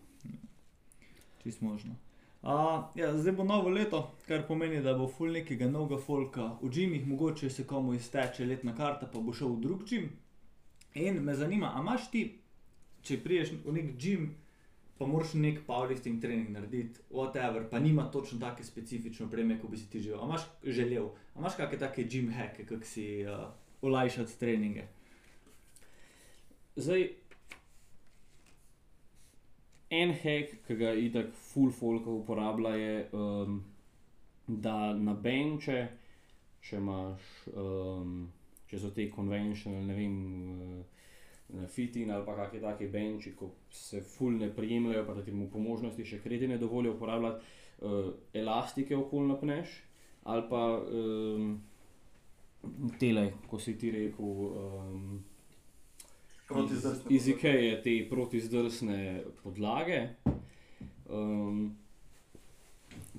Čist možno. Uh, ja, zdaj bo novo leto, kar pomeni, da bo full nekega novega folka v džimih, mogoče se komu izteče letna karta, pa bo šel v drug džim. In me zanima, a imaš ti, če priješ v nek džim, pa moraš nek powerlifting trening narediti, whatever, pa nima točno take specifične opreme, kot bi si ti želel. A imaš želel, a imaš kakšne take gym hacke, kako si uh, olajšati treninge. Zdaj, en hack, ki ga itak full folk uporablja, je, um, da na benče, če imaš, um, če so te konvencionalne, ne vem, uh, fitin ali pa kakšne take benči, ko se full ne prijemljajo, pa da ti mu po možnosti še kredi ne dovolijo uporabljati, uh, elastike okoli napneš, ali pa um, tele, ko si ti rekel. Um, Iz IKEA te protizdrsne podlage. Um,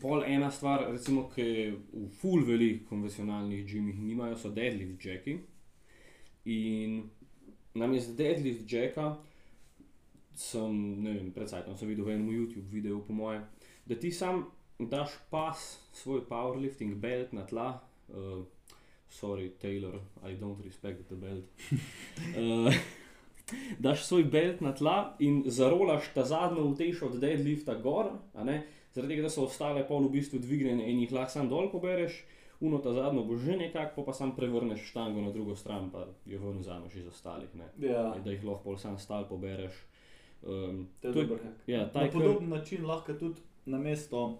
pol ena stvar, recimo, ki v full velikih konvencionalnih džimih nimajo, so deadlift jacki. In namesto deadlift jacka sem, ne vem, pred sajtom sem videl v enem YouTube videu, po moje, da ti sam daš pas, svoj powerlifting belt na tla. Uh, sorry, Taylor, I don't respect the belt. uh, <laughs> <laughs> daš svoj belt na tla in zarolaš ta zadnjo utež od deadlifta gor, zaradi tega, da so ostale pol v bistvu dvignjene in jih lahko sam dol pobereš, uno ta zadnjo bo že nekako, pa, pa sam prevrneš štango na drugo stran, pa jo ven vzameš iz ostalih, ne, Ja, da jih lahko pol sam stal pobereš. Um, to je dober hack. ja, ta Na je kar- podoben način lahko tudi na mesto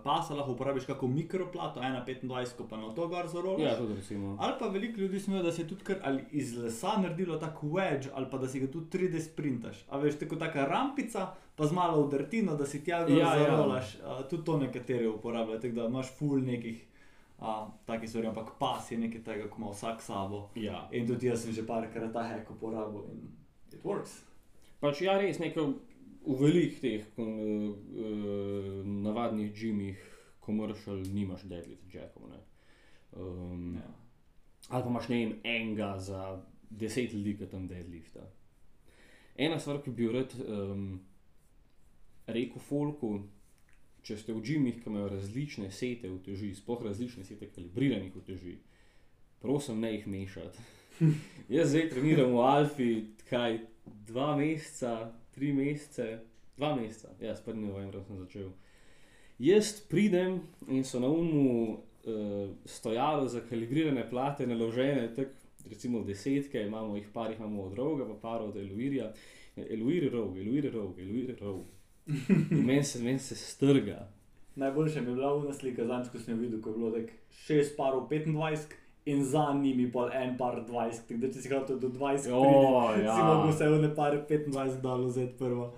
pasa lahko uporabiš kako mikroplato, 1,25, pa na to gor zarolaš. Ja, tudi recimo. Ali pa veliko ljudi smejo, da se je tudi kar ali iz lesa naredilo tako wedge, ali pa da si ga tudi 3D sprintaš. A veš, tako taka rampica, pa z malo udrtino, da si tja gor Ja, ja. zarolaš. A, tudi to nekateri uporabljajo, tako da imaš full nekih a, takih stvari, ampak pas je nekaj tega, ko ima vsak sabo. Ja. In tudi jaz sem že parkrat ta hack uporabil in it works. Pač ja, res nekaj v velikih teh uh, uh, navadnih džimih, komercial, nimaš deadlift jackov. ne. Um, Ja. Ali pa imaš ne vem, enega za deset ljudi, ki tam deadlifta. Ena stvar, ki bi jo rad um, rekel folku, če ste v džimih, ki imajo različne sete uteži, sploh različne sete kalibriranih uteži, prosim, ne jih mešati. <laughs> Jaz zdaj treniram v Alfi, kaj dva meseca, tri mesece, dva meseca, ja, s 1. novembrom sem začel. Jaz pridem in so na umu uh, stojalo za kalibrirane plate, naložene, tako recimo desetke, imamo jih par, jih imamo od roga, pa par od Eluirja. Eluir rog, Eluir rog, Eluir rog. <laughs> Meni se, men se strga. Najboljša mi je bila ura slika, zadnjič, ko sem jo videl, ko je bilo tako šest parov 25 in za njimi pa en par 20, tako da če si hotel do 20, O, pridi, ja. si lahko vse one par 25 dal vzeti prvo.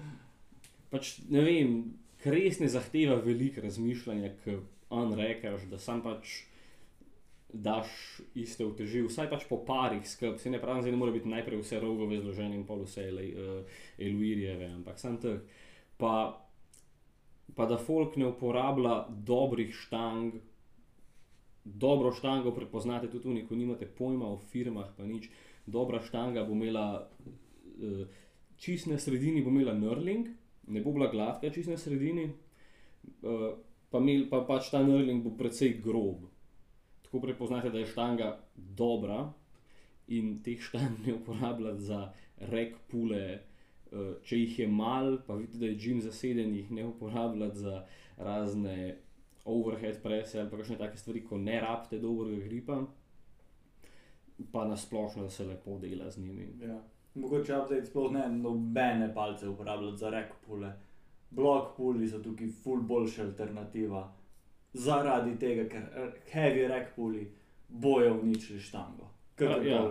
Pač ne vem, res ne zahteva veliko razmišljanja, ki on rečeš, da sam pač daš iste uteži, vsaj pač po parih skrb. Se ne pravim, da ne more biti najprej vse rogove zložene in pol vse uh, eluirjeve, ampak sam tak. Pa, pa da folk ne uporablja dobrih štang. Dobro štango prepoznate tudi oni, ko nimate pojma o firmah, pa nič. Dobra štanga bo imela uh, čist na sredini, bo imela nurling, ne bo bila gladka čist na sredini, uh, pa, imel, pa pač ta nurling bo precej grob. Tako prepoznate, da je štanga dobra in teh štang ne uporabljati za rek pule. Uh, če jih je mal, pa vidite, da je gim zaseden, jih ne uporabljati za razne overhead prese ali pa kakšne take stvari, ko ne rabite dobrega gripa, pa nasplošno, da se lepo dela z njimi. Ja. Mogoče update sploh ne nobene palce uporabljati za rek pule. Blok puli so tukaj ful boljša alternativa. Zaradi tega, ker eh, heavy rek puli bojo uničili štango. Ja, ja.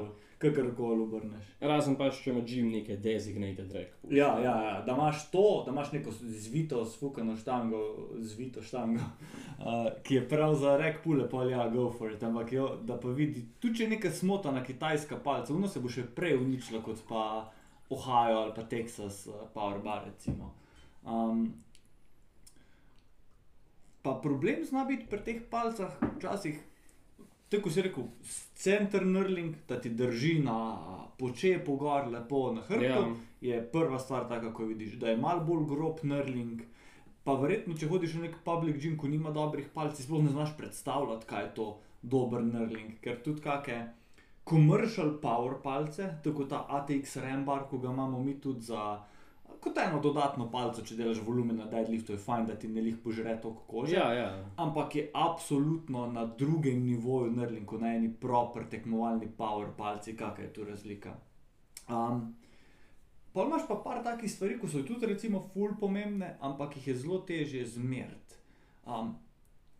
Kakorkoli obrneš. Razen pač, če ima gim neke designated rek. Ja, ja, ja, da imaš to, da imaš neko zvito, sfukano štango, zvito štango, uh, <laughs> ki je prav za rek pule, pa ja, go for it. Ampak jo, da pa vidi, tu če je neka smotana kitajska palca, uno se bo še prej uničila kot pa Ohio ali pa Texas uh, Powerbar recimo. Um, pa problem zna biti pri teh palcah včasih, tako si rekel, center nurling, da ti drži na počepu gor, lepo na hrbtu Ja. je prva stvar, taka, ko vidiš, da je malo bolj grob nurling. Pa verjetno, če hodiš v nek public gym, ko nima dobrih palcev, sploh ne znaš predstavljati, kaj je to dober nurling. Ker tudi kakšne commercial power palce, tako ta ATX Rambar, ko ga imamo mi tudi za. Kot eno dodatno palco, če delaš volumen na deadliftu, je fajn, da ti ne lih požre toliko kože. Ja, ja. Ampak je absolutno na drugem nivoju nurling, kot na eni proper tekmovalni power palci, kakšna je tu razlika. Um, Pa imaš pa par takih stvari, ki so tudi recimo ful pomembne, ampak jih je zelo težje zmeriti. Um,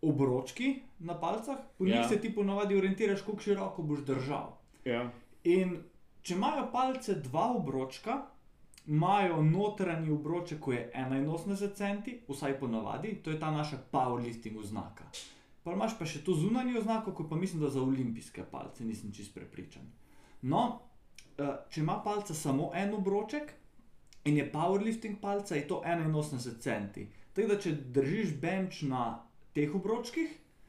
obročki na palcah, po njih Ja. se ti ponavadi orientiraš, kako široko boš držal. ja. In če imajo palce dva obročka, imajo notranji obroček, ko je 81 cm, vsaj ponavadi, to je ta naša powerlifting oznaka. Pa imaš pa še to zunanjo oznako, ko pa mislim, da za olimpijske palce, nisem čist prepričan. No, eh, če ima palca samo en obroček in je powerlifting palca, je to 81 cm. Tako da, če držiš bench na teh obročkih,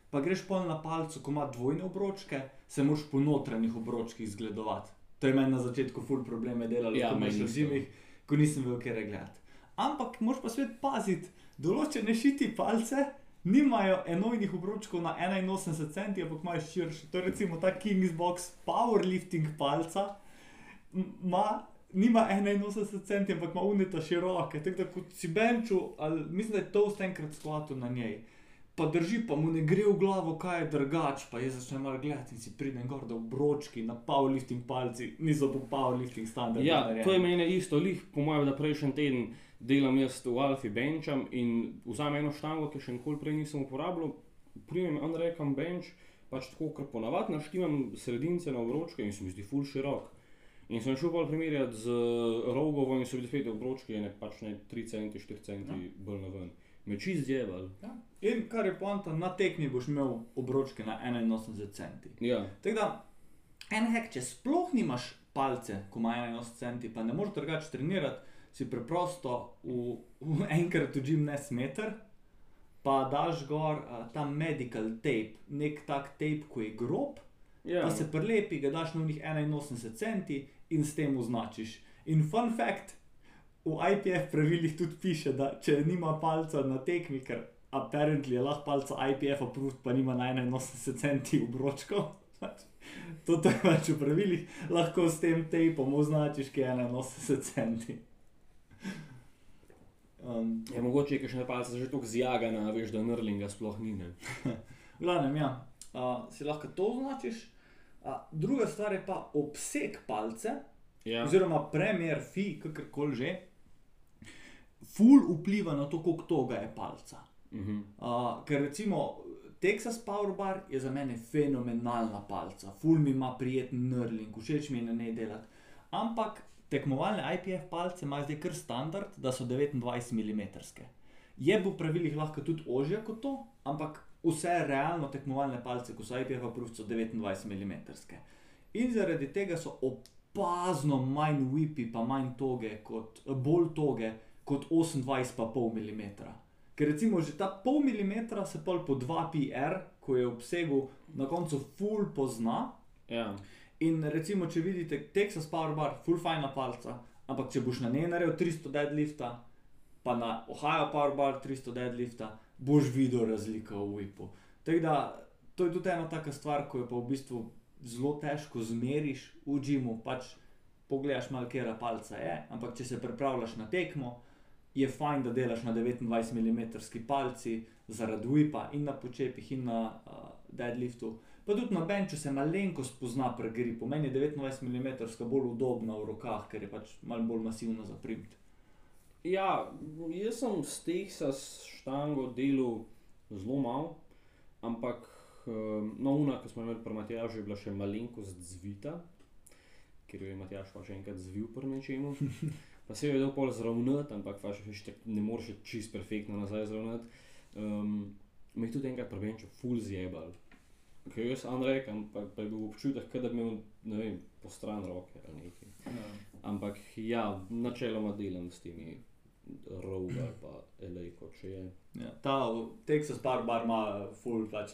pa greš pol na palcu, ko ima dvojne obročke, se moraš po notranjih obročkih zgledovati. To je meni na začetku ful probleme delalo, Ja, ko meni imaš v isto. zimih, ko nisem bil kjer gledati. Ampak moraš pa svet paziti, določene šiti palce nimajo enojnih obročkov na 81 cm, ampak imajo širše. To je recimo ta Kingsbox powerlifting palca, m- ima nima 81 cm, ampak ima unita široke. Tako da kot si benču, ali mislim, da je to vse enkrat skvato na njej. Pa drži, pa mu ne gre v glavo, kaj je drugač, pa jaz začnem malo gledati in si pridem gor, da obročki na powerlifting palci niso po powerlifting standardu. Ja, narejeni. to je meni isto, lih, po mojem, da prejšnji teden delam jaz v Alfi benčam in vzamem eno štango, ki še nikoli prej nisem uporabljal, primem unrekam bench, pač tako, kot ponavadi naštimam sredince na obročke in se mi zdi full širok. In sem šel bolj primerjati z rogovo in so bili spet obročki, ne pač ne 3 cm, 4 cm Ja. bolj na ven. Me čist zjeval. Ja. In kar je poanta, na tekmi boš imel obročke na 81 cm. Ja, Tako da, en hek, če sploh nimaš palce, ko ima 81 cm, pa ne moreš drugače trenirati, si preprosto v, v <laughs> enkrat gym ne smeter, pa daš gor uh, ta medical tape, nek tak tape, ko je grob, ja. pa se prelepi, ga daš na njih 81 cm in s tem označiš. In fun fact, v IPF pravilih tudi piše, da če nima palca na tekmi, ker apparently je lahko palca IPF approved, pa nima na 81 cm obročkov. <laughs> to je pač v pravilih, lahko s tem tejpom označiš, ki je 81 centi. Um, Je mogoče, ker še ne palce že tako zjagana, veš, da nrlinga sploh ni. <laughs> V glavnem, ja, uh, si lahko to označiš. Uh, druga stvar je pa obseg palce, Ja. oziroma premjer, fi, kakorkoli že. Ful vpliva na to, koliko toga je palca. Mhm. Uh, ker recimo Texas Powerbar je za mene fenomenalna palca, ful mi ima prijeten nrling, všeč mi je na njej delati. Ampak tekmovalne IPF palce imajo zdaj kar standard, da so 29 mm. Je v pravilih lahko tudi ožje kot to, ampak vse realno tekmovalne palce, ko so IPF approved, so 29 mm. In zaradi tega so opazno manj whipi, pa manj toge, kot, bolj toge kot 28,5 mm. Ker recimo že ta pol milimetra se pol po 2 PR, ko je v obsegu, na koncu full pozna. Ja. In recimo, če vidite Texas Powerbar, full fajna palca, ampak če boš na njej naredil 300 deadlifta, pa na Ohio Powerbar 300 deadlifta, boš videl razliko v whipu. Tako da to je tudi ena taka stvar, ko je pa v bistvu zelo težko zmeriš v džimu, pač pogledaš malo, kera palca je, ampak če se pripravljaš na tekmo, je fajn, da delaš na 29 mm palci zaradi whipa in na počepih in na uh, deadliftu. Pa tudi na benču se malenkost pozna pri gripu. Meni je 29 mm bolj udobna v rokah, ker je pač malo bolj masivna za primt. ja, jaz sem s Texas štango delal zelo malo, ampak um, no, una, ki smo imeli pri Matjažu, je bila še malenkost zvita, ker jo je Matjaž pa še enkrat zvil pri nečemu. <laughs> Pa se je dal pol zravnati, ampak pač, tak ne moreš čist perfektno nazaj zravnati. Um, me je tudi enkrat prebenčil, full zjebal. Ker jaz sem rekel, ampak pa je bil občutek, da bi imel, ne vem, po stran roke ali nekaj. Ampak ja, načeloma delam s temi roga ali pa kot če je. Ja, ta Texas Bar Bar ima full pač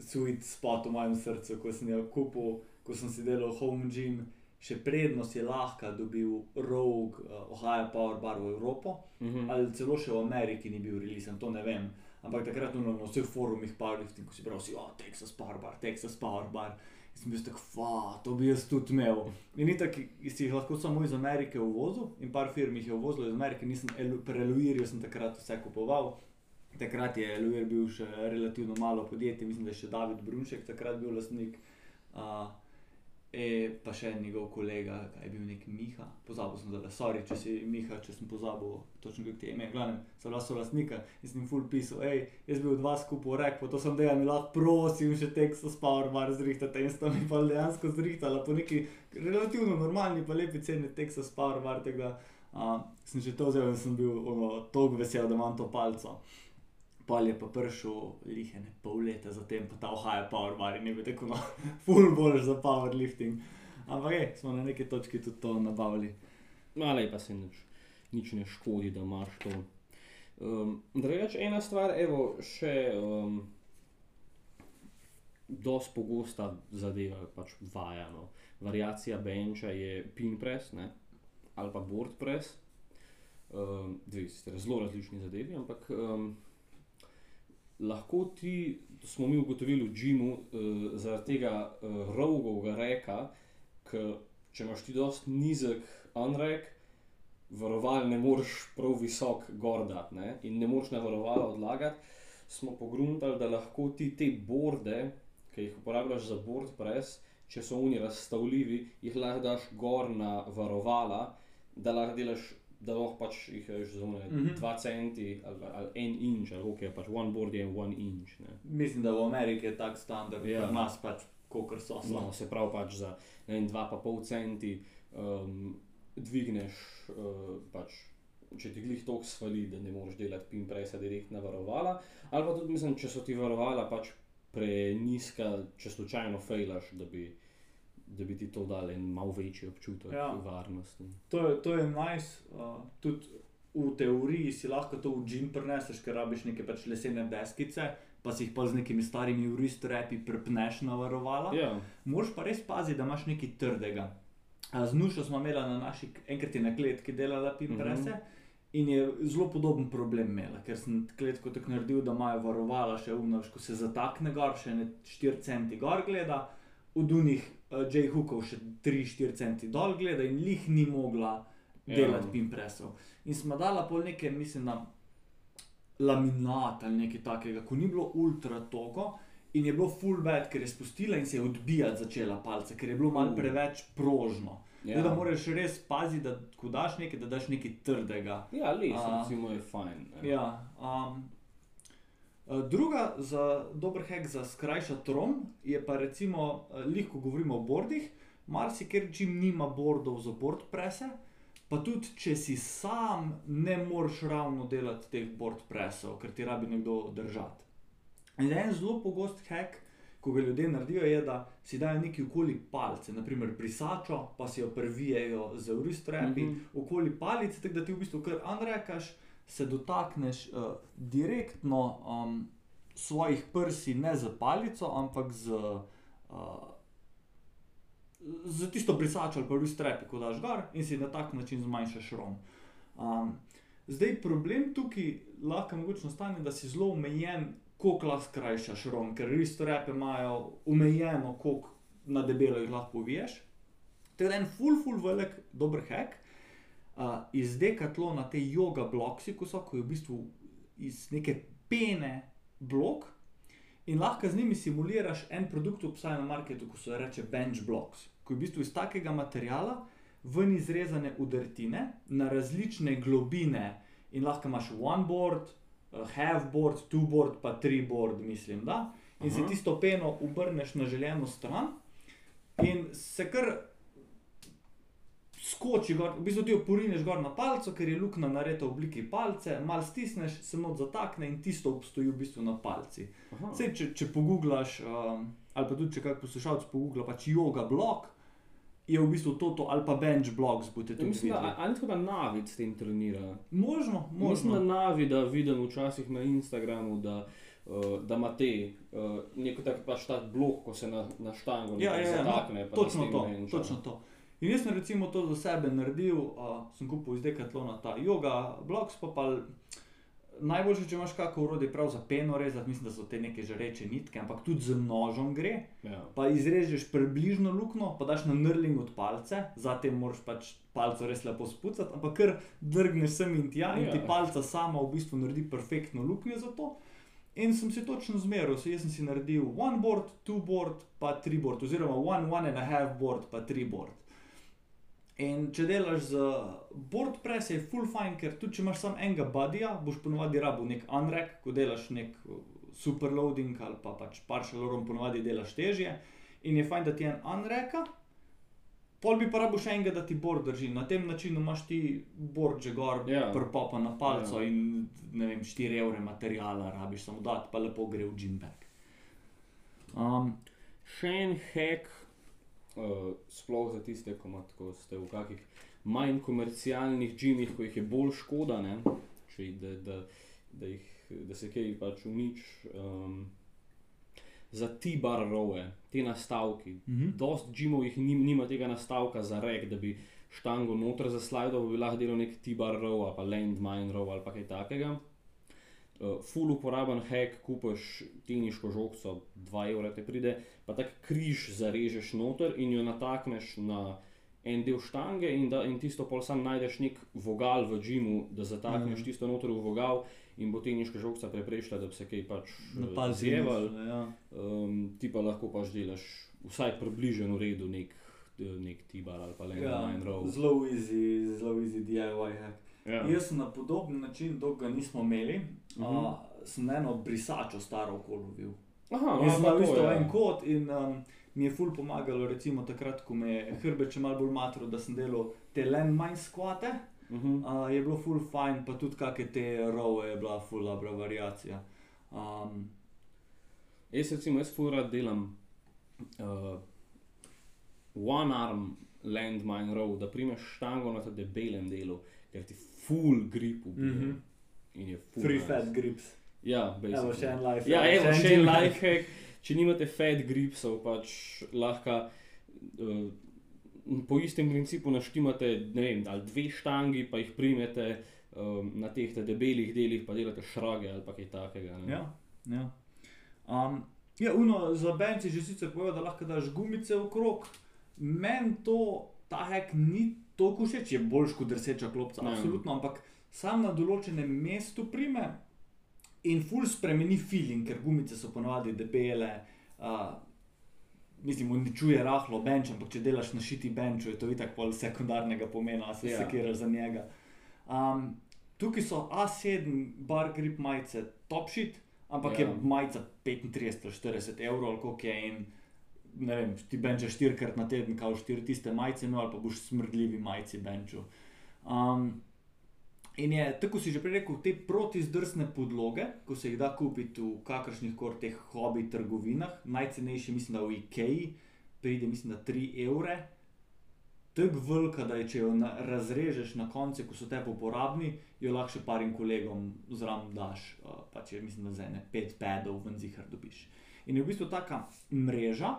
sweet spot v mojem srcu, ko sem jo kupil, ko sem si delal home gym. Še prednost je lahko dobil Rogue, uh, Ohio Power Bar v Evropo, Mhm. ali celo še v Ameriki ni bil releasen, to ne vem. Ampak takrat no, na vseh forumih powerlifting, ko si bral, si, oh, Texas Power Bar, Texas Power Bar. In sem bil tako, fa, to bi jaz tudi imel. In ni tako, si jih lahko samo iz Amerike uvozil, in par firm jih je uvozilo iz Amerike, nisem elu- pri Eluirju sem takrat vse kupoval. Takrat je Eluir bil še relativno malo podjetje, mislim, da je še David Brunšek takrat bil lastnik. Uh, E, pa še njegov kolega, kaj je bil nek Miha, pozabil sem zdaj, sorry, če si Miha, če sem pozabil točno kako ti ime, glavnem, so bila solastnika in sem jim full pisal, hej, jaz bi od vas kupil rek, pa to sem dejal, mi lahko prosim še Texas Power Bar zrihtate in sta mi pa dejansko zrihtala po neki relativno normalni pa lepi ceni Texas Power Bar, tako da uh, sem že to vzel in sem bil ono, toliko vesel, da imam to palco. Pol je pa prišel lihene pol leta zatem, pa ta Ohio Power Bar in je bil tako no, <laughs> full boljš za powerlifting. Ampak je, smo na neki točki tudi to nabavili. Malej pa se nič, nič ne škodi, da imaš to. Um, Drugače, ena stvar, evo, še um, dosti pogosta zadeva, pač vajano. Variacija benča je pin press ne? ali pa board press. Um, dve sicer zelo različni zadevi, ampak um, lahko ti, smo mi ugotovili v Džimu, uh, zaradi tega uh, rogovega reka, ki če imaš ti dosti nizek unrek, varoval ne moreš prav visok gor dati ne? in ne moreš na varovala odlagati, smo pogruntali, da lahko ti te borde, ki jih uporabljaš za board press, če so oni razstavljivi, jih lahko daš gor na varovala, da lahko delaš. Da lahko pač jih veš, za Mhm. 2 centi ali, ali 1 inč, ali ok, pač one board je 1 inč. Ne. Mislim, da v Ameriki je tak standard, Ja. pri nas pač kokr so. No, se pravi, pač za ne vem, 2,5 centi um, dvigneš, uh, pač, če ti glih toliko svali, da ne moreš delati pin presa direkt na varovala. Ali pa tudi, mislim, če so ti varovala pač preniska, če slučajno fejlaš, da bi, da bi ti to dal en malo večji občutek Ja. varnosti. To je, to je nice. Uh, tudi v teoriji si lahko to v gym preneseš, ker rabiš neke pač lesene deskice, pa si jih pa z nekimi starimi uristrepi prepneš na varovala. Ja, Moraš pa res paziti, da imaš nekaj trdega. Z nušo smo imeli na naši, enkrat je na kletki delala pimprese. Mm -hmm. In je zelo podoben problem imela, ker sem kletko tako naredil, da imajo varovala še umnož, ko se zatakne gor, še ne 4 centi gor gleda, od unih uh, J-hookov še 3-4 centi dol gleda in lih ni mogla Ja. delati pin presov. In smo dala pol nekaj, mislim, na laminat ali nekaj takega, ko ni bilo ultra togo. In je bilo full bad, ker je spustila in se je odbijati začela palce, ker je bilo malo Uh. preveč prožno. Ja. Ja. Da moraš res paziti, da ko daš nekaj, da daš nekaj trdega. Ja, les, A. recimo, je fajn. ne. Ja, um, eh, druga za dober hack za skrajšati rom je pa recimo, eh, lih, ko govorimo o bordih, marsikjer čim nima bordov za board prese, pa tudi če si sam, ne moreš ravno delati teh board presov, ker ti rabi nekdo držati. In en zelo pogost hack, ko ga ljudje naredijo, je, da si dajo nekaj okoli palce, naprimer brisačo, pa si jo previjajo z uristrepi, mm. -hmm. okoli palice, tako da ti v bistvu kar anrekaš, se dotakneš uh, direktno um, svojih prsi, ne z palico, ampak z, uh, z tisto brisačo ali pa uristrepi, ko daš gor in si na tak način zmanjšaš rom. Um, zdaj problem tukaj lahko mogoče nastane, da si zelo omejen, koliko lahko skrajšaš rom, ker uristrepe imajo omejeno, koliko na debelo jih lahko poviješ. To je en full, full velik, dober hack. Uh, iz dekatlona te yoga bloksi, ko so, ko je v bistvu iz neke pene blok in lahko z njimi simuliraš en produkt, obstaja na marketu, ko se reče bench blocks, ko je v bistvu iz takega materiala ven izrezane udrtine na različne globine in lahko imaš one board, uh, half board, two board, pa three board, mislim, da. In si Aha. tisto peno obrneš na željeno stran in se kar skoči gor, v bistvu ti jo porineš gor na palco, ker je luknja narejena v obliki palce, mal stisneš, se not zatakne in tisto obstoji v bistvu na palci. Sej, če, če pogooglaš, um, ali pa tudi če kak poslušalec pogoogla, pač yoga blok, je v bistvu to, to ali pa bench blocks, Ja, mislim, da, videli. ali tako da Navid s tem trenira. Možno, Mislim, da možno. Navi, da vidim včasih na Instagramu, da, uh, da ima te uh, neko tak, pač tak blok, ko se na, na štango Ja, ja, ja, zatakne. no, točno s tem to, točno to. In jaz sem recimo to za sebe naredil, uh, sem kupil iz Decathlona ta yoga blocks, pa pa najboljše, če imaš kakšno urodje prav za peno rezati, mislim, da so te neke žareče nitke, ampak tudi z nožem gre. Ja. pa izrežeš približno luknjo, pa daš na nrling od palce, zatem moraš pač palco res lepo spucati, ampak kar drgneš sem in tja in Ja. ti palca sama v bistvu naredi perfektno luknjo za to. In sem si točno zmeril, so jaz sem si naredil one board, two board, pa three board, oziroma one, one and a half board, pa three board. In če delaš z board press, je full fine, ker tudi če imaš samo enega budija, boš ponovadi rabil nek unrack, ko delaš nek uh, superloading ali pa pač partial rom, ponovadi delaš težje. In je fajn, da ti je en unreka, pol bi pa rabo še enega, da ti board drži. Na tem načinu imaš ti board že gor, Ja. prpopa na palco Ja. in ne vem, 4 evre materijala rabiš samo dati, pa lepo gre v gym bag. Um, Še en hack, uh, sploh za tiste, ko, ima, ko ste v kakih manj komercialnih džimih, ko jih je bolj škoda, ne? Če, da, da, da, jih, da se kaj pač unič. Um, za ti bar rowe, te nastavki. Mhm. Dost džimov jih nim, nima tega nastavka za rek, da bi štango noter zaslidal, bi lahko delal nek T-bar row ali pa landmine row ali pa kaj takega. Uh, full uporaben hack, kupiš teniško žogco, 2 evra te pride, pa tak križ zarežeš noter in jo natakneš na en del štange in, da, in tisto pol sam najdeš nek vogal v džimu, da zatakneš Mhm. tisto noter v vogal in bo teniška žogca preprečila, da bi se kaj pač eh, zjeval. ja. Um, ti pa lahko pač delaš vsaj približno v redu nek, nek T-bar ali pa le Ja, en row. zelo easy, zelo easy DIY hack. Ja. Jaz sem na podoben način, dolgo ga nismo imeli, uh Mhm. -huh. uh, sem eno brisačo staro okolovil. Aha, Jaz sem imel to, isto en kot in um, mi je ful pomagalo, recimo takrat, ko me je hrbet še malo bolj matro, da sem delal te landmine skvate, Mhm. uh, je bilo ful fajn, pa tudi kakšne te rowe je bila ful dobra variacija. Um, Jaz recimo, jaz ful rad delam uh, one arm landmine row, da primeš štango na tem debelem delu, ker ti full grip ubije. Mhm. In je full free nice. fat grips. Ja, Evo basically. še en life Ja, hack, evo, še en life hack. Če nimate fat gripsov, pač lahko uh, po istem principu naštimate ne vem, ali dve štangi, pa jih primete um, na teh te debelih delih, pa delate šrage ali kaj takega. ne. Ja, ja. Um, Ja, uno, za benci že sicer povedal, da lahko daš gumice okrog. Meni to, ta hek ni toliko všeč, je boljš kot drseča klopca, Ja. absolutno, ampak sam na določenem mestu prime in ful spremeni feeling, ker gumice so ponovadi debele. Uh, Mislim, uničuje rahlo bench, ampak če delaš na šiti benču, je to itak pol sekundarnega pomena, se Ja. yeah. sekiraš za njega. Um, tukaj so A7 bar grip majice top shit, ampak Ja. yeah. je majica 35 ali 40 evrov, ali koliko je in ne vem, ti benčeš štirikrat na teden, kao štiri tiste majice, no ali pa boš smrdljivi majici benču. Um, in je, tako si že prej rekel, te protizdrsne podloge, ko se jih da kupiti v kakršnih koli teh hobi trgovinah, najcenejši mislim, da v IKEA pride, mislim, da 3 evre. Tako velika, da je, če jo na, razrežeš na koncu, ko so te uporabni, jo lahko še parim kolegom zraven daš, uh, pa če mislim, da za ene pet pedov ven zihar dobiš. In je v bistvu taka mreža.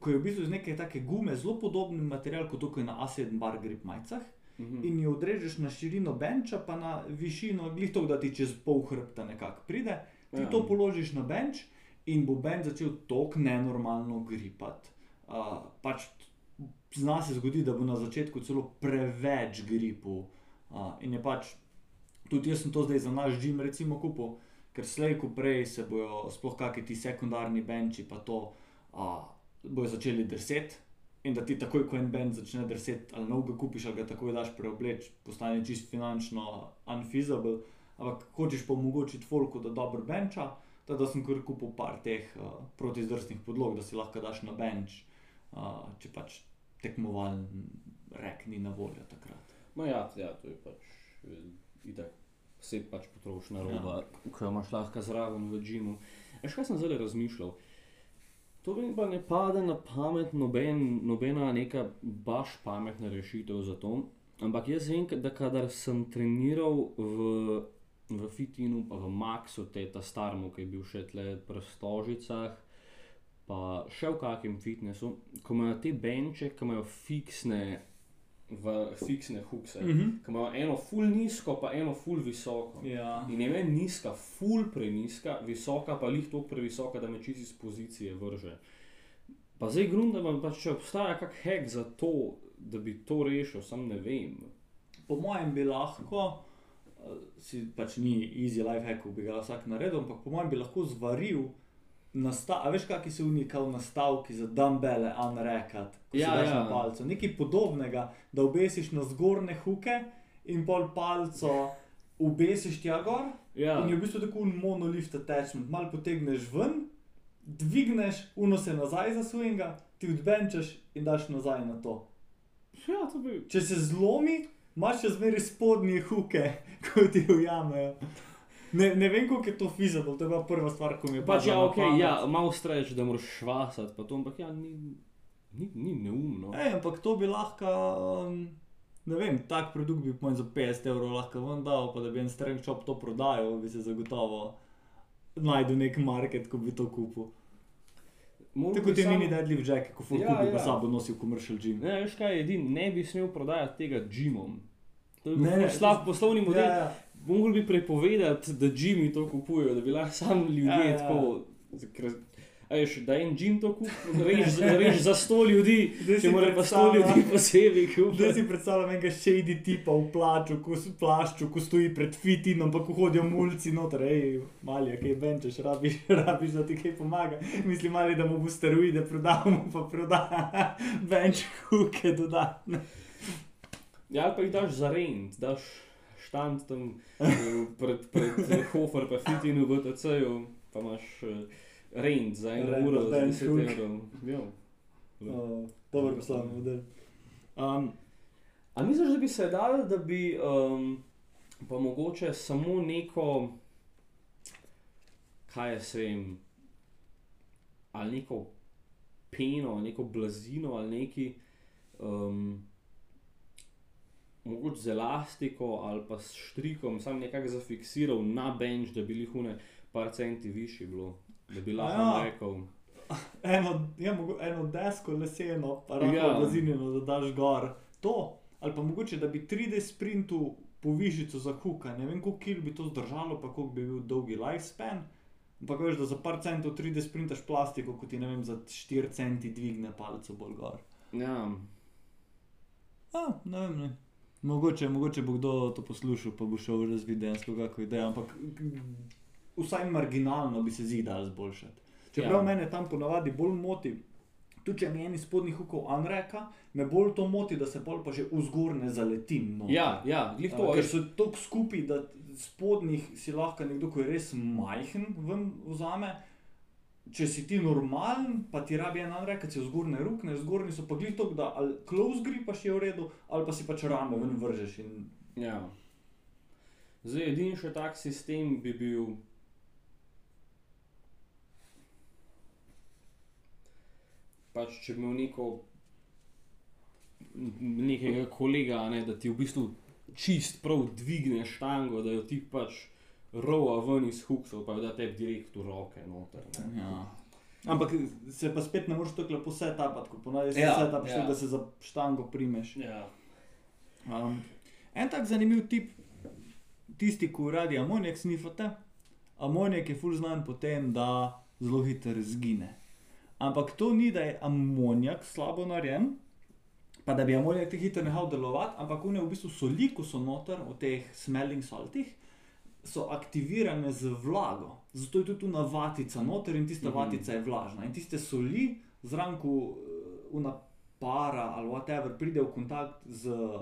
Ko je v bistvu iz neke take gume zelo podoben material kot tukaj na A7 bar grip majicah Uh -huh. in jo odrežeš na širino benča, pa na višino, glih to, da ti čez pol hrbta nekako pride. Ti Ja. to položiš na benč in bo benč začel tako nenormalno gripati. Uh, pač zna se zgodi, da bo na začetku celo preveč gripov. Uh, in je pač, tudi jaz sem to zdaj za naš žim recimo kupil, ker slej ko prej se bojo sploh kakšni ti sekundarni benči pa to uh, bojo začeli drseti. In da ti takoj, ko en bend začne drseti, ali novega kupiš, ali ga takoj daš preobleč, postane čist finančno unfeasible. Ampak hočeš pa omogočiti folku, da dobro benča, tako da sem kar kupil par teh uh, protizdrsnih podlog, da si lahko daš na benč, uh, če pač tekmovalen rek ni na voljo takrat. Ma ja, ja, to je pač eh, itak. Vse pač potrošna roba, ja. ki jo imaš lahko zraven v džimu. Veš, kaj sem zdaj razmišljal? To mi pa ne pade na pamet, noben, nobena neka baš pametna rešitev za to. Ampak jaz vem, da kadar sem treniral v, v Fitinu, pa v Maxu, te ta starmu, ki je bil še tle pri Stožicah, pa še v kakem fitnessu, ko imajo te benče, ki imajo fiksne, v, fiksne hukse, mm -hmm. ki imajo eno full nizko, pa eno full visoko. Ja. In je meni nizka, full preniska, visoka pa lih toliko previsoka, da me čisto iz pozicije vrže. Pa zdaj grunda vam pač, če obstaja kak hek za to, da bi to rešil, sam ne vem. Po mojem bi lahko, uh, si pač ni easy life hack, bi ga vsak naredil, ampak po mojem bi lahko zvaril. A veš, kakšni so unikal nastavki za dumbbelle, unrekat, ko Ja, si daš ja. na palcu. Nekaj podobnega, da obesiš na zgornje huke in pol palco obesiš tja gor. Ja, In je v bistvu tako un monolift attachment, malo potegneš ven, dvigneš, uno se nazaj zasujinga, ti odbenčeš in daš nazaj na to. ja to bi. Če se zlomi, imaš še zmeraj spodnje huke, <laughs> ko ti ujamejo. Ne, ne vem, koliko je to feasible, to je bila prva stvar, ko mi je Pač ja, ok, pamet. ja, malo streč, da moraš švasati, pa to, ampak ja, ni, ni, ni neumno. Ej, ampak to bi lahko, um, ne vem, tak produkt bi po mojem za 50 evrov lahko ven dal, pa da bi en strength shop to prodajal, bi se zagotovo najdel nek market, ko bi to kupil. Moral Tako ti samo- mini deadlift jack, ko ful Ja, kupi, pa ja. sabo nosi v commercial gym. Ne, veš kaj, edin, ne bi smel prodajati tega džimom. To je bil slab poslovni model. Ja, ja. Mogli bi prepovedati, da džimi to kupujejo, da bi lahko sam ljudje Ja, ja, tako. ker- A veš, da en džim to kupi, reš, za- reš za 100 ljudi, <laughs> Zdaj če mora pa 100 predstavljam- ljudi posebej Zdaj kupiti. si predstavljam enega shady tipa v plaču, ko, plašču, ko stoji pred fitinom, pa ko hodijo mulci noter, hej, mali, kaj benčeš, rabiš, <laughs> rabiš, da ti kaj pomaga. Mislim, mali, da mu bo steroide prodal, mu pa proda <laughs> benč huke dodatne. Ja, ali pa jih daš za rent, daš štand tam eh, pred, pred Hofer, pa fitinu v TC-ju, pa imaš eh, rent za eno Rent uro, za bench 10 hook. evrov. Ja. Uh, Dober poslovni model. Um, A misliš, da bi se dal, da bi um, pa mogoče samo neko, kaj jaz vem, ali neko peno, neko blazino ali neki, um, mogoče z elastiko ali pa s štrikom, sam nekako zafiksiral na bench, da bi lihune par centi višji bilo, da bi lahko ja. ja. rekel. eno, ja, mogo- eno desko leseno, pa lahko Ja. ja. blazinjeno, da daš gor. To, ali pa mogoče, da bi 3D sprintu povišico za huka, ne vem, koliko kil bi to zdržalo, pa koliko bi bil dolgi lifespan. Ampak veš, da za par centov 3D sprintaš plastiko, kot ti ne vem, za 4 centi dvigne palec bolj gor. Ja, A, ne vem, ne. Mogoče, mogoče bo kdo to poslušal, pa bo šel razvideti dejansko kako idejo, ampak k- vsaj marginalno bi se zidal zboljšati. Čeprav Ja. mene tam ponavadi bolj moti, tudi če mi eni spodnjih hukov anreka, me bolj to moti, da se bolj pa že vzgor ne zaletim. noter. ja, ja glih to A, Ker so tako skupaj, da spodnjih si lahko nekdo, ki je res majhen, vzame. Če si ti normalen, pa ti rabi en anrek, ki si vzgorne rukne, zgornji so pa glih to, da ali close gripaš je v redu, ali pa si pač rame ven vržeš. In, Ja. Zdaj, edini še tak sistem bi bil. Pač, če bi imel neko, nekega kolega, ne, da ti v bistvu čist prav dvigne štango, da jo ti pač rova ven iz huksov, pa jo da tebi direkt v roke noter. ne. ja. Ampak se pa spet ne moreš tako lepo setapati, kot ponavadi se Ja, setapaš, ja. ja. da se za štango primeš. Ja. Um, en tak zanimiv tip, tisti, ki radi amonijak snifate. Amonijak je ful znan po tem, da zelo hitro zgine. Ampak to ni, da je amonijak slabo narejen, pa da bi amonijak tako hitro nehal delovati, ampak one v bistvu soli, ko so noter v teh smelling saltih, so aktivirane z vlago. Zato je tudi tu vatica noter in tista Mhm. vatica je vlažna. In tiste soli, zraven ko eh, una para ali whatever pride v kontakt z eh,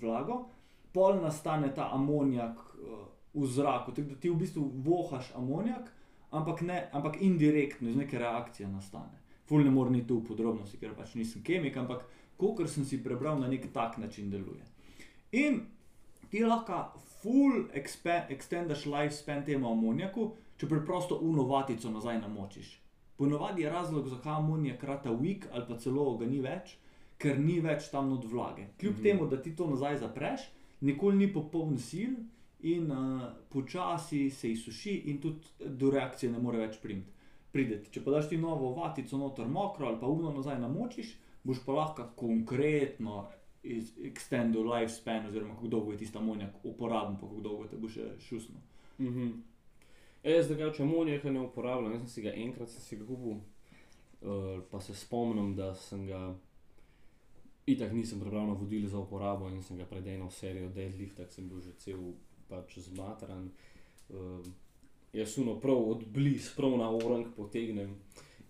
vlago, pol nastane ta amonijak eh, v zraku. Tako da ti v bistvu vohaš amonijak, ampak, ne, ampak indirektno iz neke reakcije nastane. Ful ne morem iti v podrobnosti, ker pač nisem kemik, ampak kolikor sem si prebral, na nek tak način deluje. In ti lahko full extendaš lifespan temu amonijaku, če preprosto uno vatico nazaj namočiš. Ponovadi je razlog, zakaj amonijak rata weak ali pa celo ga ni več, ker ni več tam not vlage. Kljub mm -hmm. temu, da ti to nazaj zapreš, nikoli ni popoln sil in uh, počasi se izsuši in tudi do reakcije ne more več primiti. Prideti. Če pa daš ti novo vatico noter mokro ali pa uno nazaj namočiš, boš pa lahko konkretno iz extendu lifespan, oziroma kako dolgo je tisti amonijak uporaben, pa kako dolgo te bo še šusno. Mhm. Jaz zdaj, če amonijaka ne uporabljam, jaz sem si ga enkrat si ga kupil, uh, pa se spomnim, da sem ga itak nisem prebral navodil za uporabo in sem ga pred eno serijo deadlifta, sem bil že cel pač zmatran. Uh, jaz suno prav od bliz, prav na orang potegnem.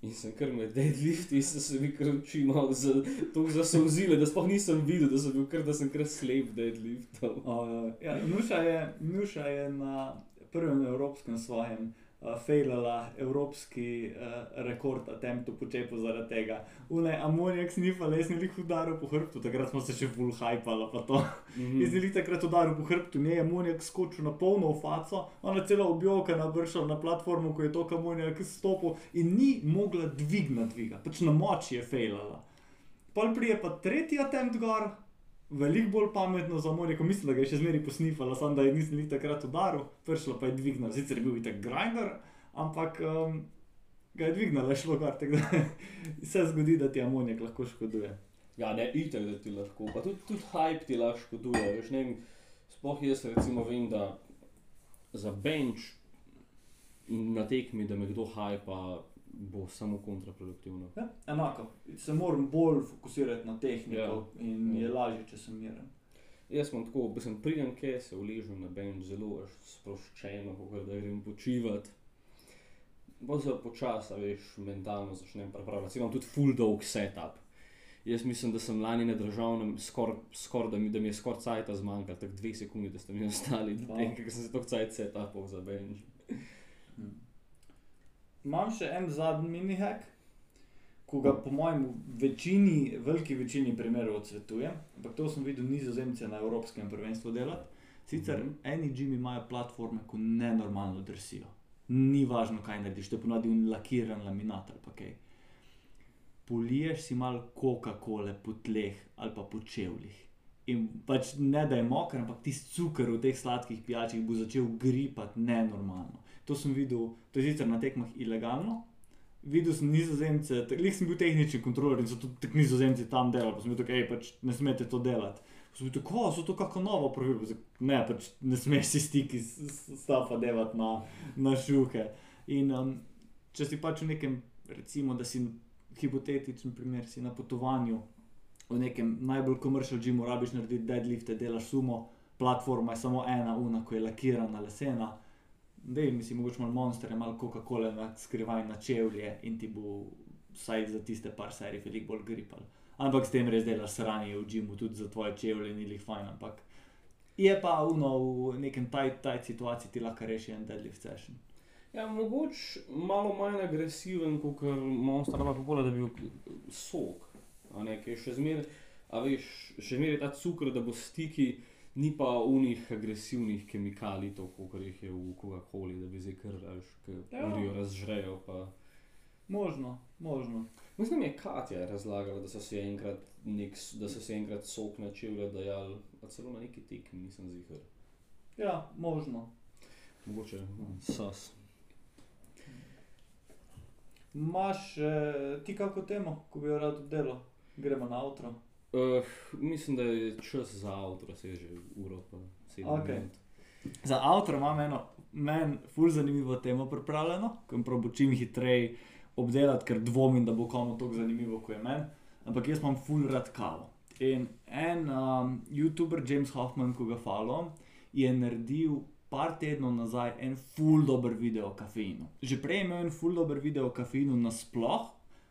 In sem kar med deadlifti, in sem se mi kar oči malo za, tako zasolzile, da sploh nisem videl, da sem bil kar, da sem kar slep deadliftov. Uh, ja, Nuša, Nuša je na prvem evropskem svojem uh, failala evropski uh, rekord attemptu po čepu zaradi tega. Une amonijak snifala, jaz sem jih udaril po hrbtu, takrat smo se še full hypala pa to. Mhm. Jaz sem jih takrat udaril po hrbtu, ne amonijak skočil na polno v faco, ona cela objokana vršila na platformo, ko je to amonijak stopil in ni mogla dvignati dviga, pač na moči je failala. Pol prije pa tretji attempt gor, veliko bolj pametno za Moniko, mislim, da ga je še zmeraj posnifala, samo da je nisem jih takrat udaril, prišla pa je dvignila, sicer je bil itak grinder, ampak um, ga je dvignila, šlo gor, tako da <laughs> se zgodi, da ti amonijak lahko škoduje. Ja, ne, itek, da ti lahko, pa tudi, tudi hype ti lahko škoduje. Veš, ne vem, sploh jaz recimo vem, da za bench na tekmi, da me kdo hypa, bo samo kontraproduktivno. Ja, enako, se moram bolj fokusirati na tehniko Ja. in Ja. je lažje, če sem miren. Jaz sem tako, sem pridem, kje se uležem na bench, zelo sproščeno, kot da grem počivati. Bolj se počasi, veš, mentalno začnem pripravljati. Imam tudi full dog setup. Jaz mislim, da sem lani na državnem skoraj, skor, da, mi- da mi je skoraj cajt zmanjkalo, tako dve sekundi, da ste mi ostali, Wow. ker sem se tako cajt setupov za bench. Imam še en zadnji mini hack, ko ga po mojem v večini, veliki večini primerov odsvetujem, ampak to sem videl nizozemce na Evropskem prvenstvu delati. Sicer mm. -hmm. eni džimi imajo platforme, ko nenormalno drsijo. Ni važno, kaj narediš, to je ponavadi un lakiran laminat ali pa kaj. Poliješ si malo Coca-Cola po tleh ali pa po čevljih. In pač ne da je moker, ampak tisti cuker v teh sladkih pijačih bo začel gripati nenormalno. To sem videl, to je sicer na tekmah ilegalno. Videl sem nizozemce, tako sem bil tehnični kontroler in so tudi nizozemci tam delali, pa sem bil tako, hej, pač ne smete to delati. Pa Sem bil tako, "O, so to kako novo pravilo, ne, pač ne smeš si stiki stafa delati na, na šuhe. In um, če si pač v nekem, recimo, da si hipotetičen primer, si na potovanju v nekem najbolj komercial gymu, rabiš narediti deadlifte, delaš sumo, platforma je samo ena, una, ko je lakirana, lesena. Dej, mislim, mogoče malo monster, malo Coca-Cola skrivaj na čevlje in ti bo vsaj za tiste par serij veliko bolj gripal. Ampak s tem res delaš sranje v gymu, tudi za tvoje čevlje ni jih fajn, ampak je pa uno v nekem taj, situaciji ti lahko reši en deadlift session. Ja, mogoče malo manj agresiven, kot monster, ampak kako da bi bil sok. a Ne, ki je še zmeraj, a veš, še zmeraj ta cukor, da bo stiki, ni pa unih agresivnih kemikalij, toliko, kot jih je v Coca-Coli, da bi zdaj kar, veš, ki Ja. jo razžrejo. Pa. Možno, možno. Mislim, da je Katja razlagala, da so si enkrat, nek, da so si enkrat sok na čevlje dajali, a celo na neki tekmi, nisem zihar. Ja, možno. Mogoče hm, sas. Imaš eh, ti kako temo, ko bi jo rad delal? Gremo na avtro. Uh, mislim, da je čas za avto, se je že uro, pa sedem Okej. minut. Za avtor imam eno, meni, ful zanimivo temo pripravljeno, ko jim probo čim hitreje obdelati, ker dvomim, da bo komu tako zanimivo, kot je meni. Ampak jaz imam ful rad kavo. In en um, YouTuber, James Hoffman, ko ga followam, je naredil par tednov nazaj en ful dober video o kafeinu. Že prej je imel en ful dober video o kafeinu nasploh,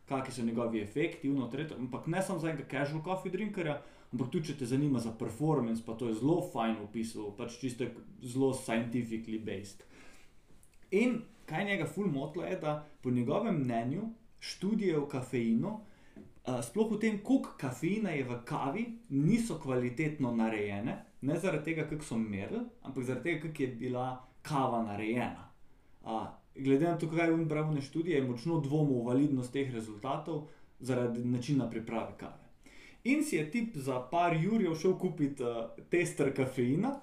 kakšni so njegovi efekti, uno, tretje, ampak ne samo za enega casual coffee drinkerja, ampak tudi če te zanima za performance, pa to je zelo fajn opisal, pač čisto zelo scientifically based. In kaj njega ful motlo je, da po njegovem mnenju študije o kafeinu, uh, sploh v tem, koliko kafeina je v kavi, niso kvalitetno narejene, ne zaradi tega, kako so merili, ampak zaradi tega, kako je bila kava narejena. Uh, glede na to, kaj je unbravne študije, je močno dvomil v validnost teh rezultatov zaradi načina priprave kave. In si je tip za par jurjev šel kupiti uh, tester kafeina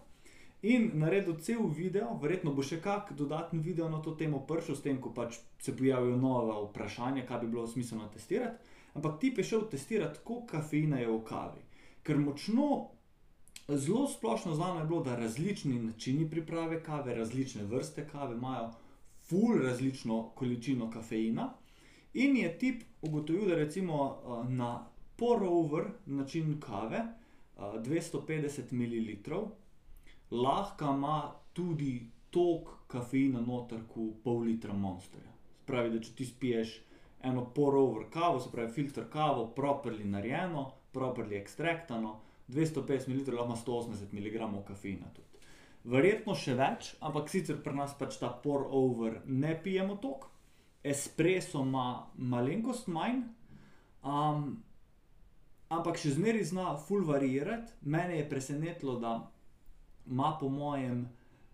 in naredil cel video, verjetno bo še kak dodaten video na to temo prišel, s tem, ko pač se pojavijo nova vprašanja, kaj bi bilo smiselno testirati. Ampak tip je šel testirati, koliko kafeina je v kavi. Ker močno, zelo splošno znano je bilo, da različni načini priprave kave, različne vrste kave imajo ful različno količino kafeina. In je tip ugotovil, da recimo na pour-over način kave, uh, 250 ml, lahko ima tudi tok kafeina noter kot pol litra monsterja. Pravi, da če ti spiješ eno pour-over kavo, se pravi filter kavo, properly narejeno, properly ekstraktano, 250 ml lahko ima 180 mg kafeina tudi. Verjetno še več, ampak sicer pri nas pač ta pour-over ne pijemo tok. Espresso ima malenkost manj, um, ampak še zmeraj zna full varirati. Mene je presenetilo, da ima po mojem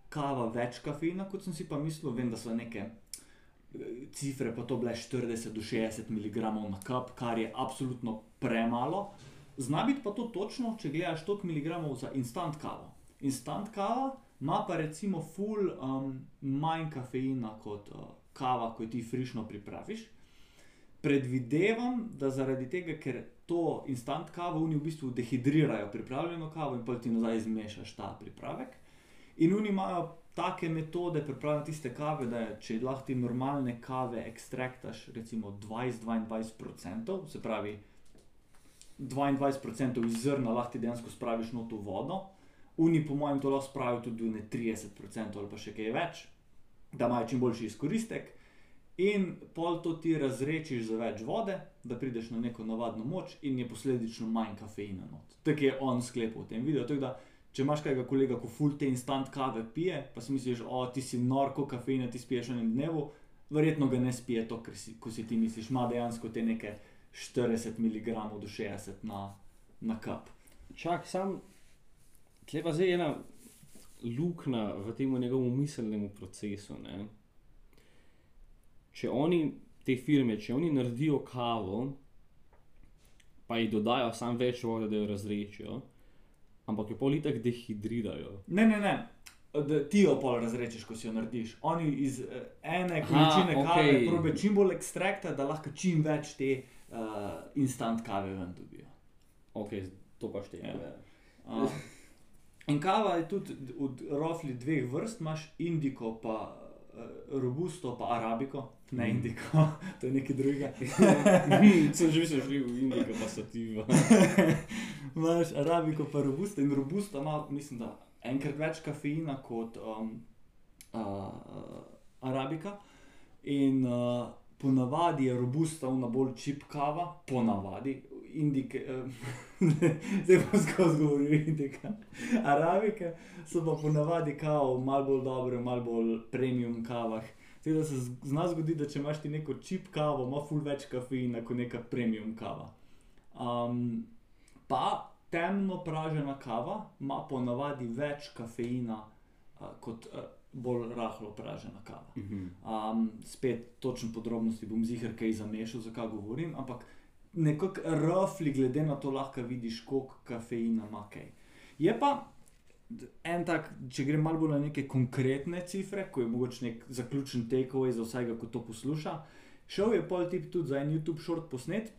kava več kafeina, kot sem si pa mislil. Vem, da so neke eh, cifre, pa to bile 40 do 60 mg na kap, kar je absolutno premalo. Zna biti pa to točno, če gledaš toliko mg za instant kavo. Instant kava ima pa recimo full um, manj kafeina kot uh, kava, ko jo ti frišno pripraviš. Predvidevam, da zaradi tega, ker to instant kavo oni v bistvu dehidrirajo pripravljeno kavo in pa ti nazaj zmešaš ta pripravek. In oni imajo take metode pripravljanja tiste kave, da je, če lahko ti normalne kave ekstraktaš recimo 20-22%, se pravi 22% iz zrna lahko ti dejansko spraviš noto vodo, oni po mojem to lahko spravijo tudi ne 30% ali pa še kaj več, da imajo čim boljši izkoristek. In pol to ti razrečiš za več vode, da prideš na neko navadno moč, in je posledično manj kafeina. not. Tako je on sklepal v tem videu. Tako da, če imaš kakega kolega, ko full te instant kave pije, pa si misliš, o ti si norko kafeina, ti spiješ v enem dnevu, verjetno ga ne spije to, kar si, ko si ti misliš, ima dejansko te neke 40 mg do 60 na, na kap. Čak, sam, tle pa zdaj ena luknja v tem njegovem miselnem procesu. Ne? Če oni, te firme, če oni naredijo kavo, pa ji dodajo samo več vode, da jo razrečijo, ampak jo pol itak dehidrirajo. Ne, ne, ne. Da ti jo pol razrečeš, ko si jo narediš. Oni iz eh, ene Aha, količine kave okej. probe čim bolj ekstrakta, da lahko čim več te uh, instant kave ven dobijo. Ok, to pa šteje. Ja. Uh, in kava je tudi od rofli dveh vrst, imaš indiko pa robusto, pa arabiko, ne indiko, <laughs> to je nekaj drugega. <laughs> Sem že mislil, da je v <laughs> Indiji, pa sativa. Imáš arabiko, pa robusto in robusto ima, mislim, da enkrat več kafeina kot um, uh, arabika. In uh, ponavadi je robusta una bolj čipkava, ponavadi. Indike, <laughs> zdaj pa skozi govorim, indike. Arabike so pa ponavadi kao malo bolj dobre, malo bolj premium kavah. Tako da se zna zgoditi, da če imaš ti neko čip kavo, ima ful več kafeina kot neka premium kava. Um, pa temno pražena kava ima ponavadi več kafeina uh, kot uh, bolj rahlo pražena kava. Um, spet točne podrobnosti bom zihar kaj zamešal, zakaj govorim, ampak nekako rafli, glede na to, lahko vidiš, koliko kafeina ima kaj. Je pa en tak, če grem malo bolj na neke konkretne cifre, ko je mogoče nek zaključen takeaway za vsakega, ko to posluša. Šel je pol tip tudi za en YouTube short posnet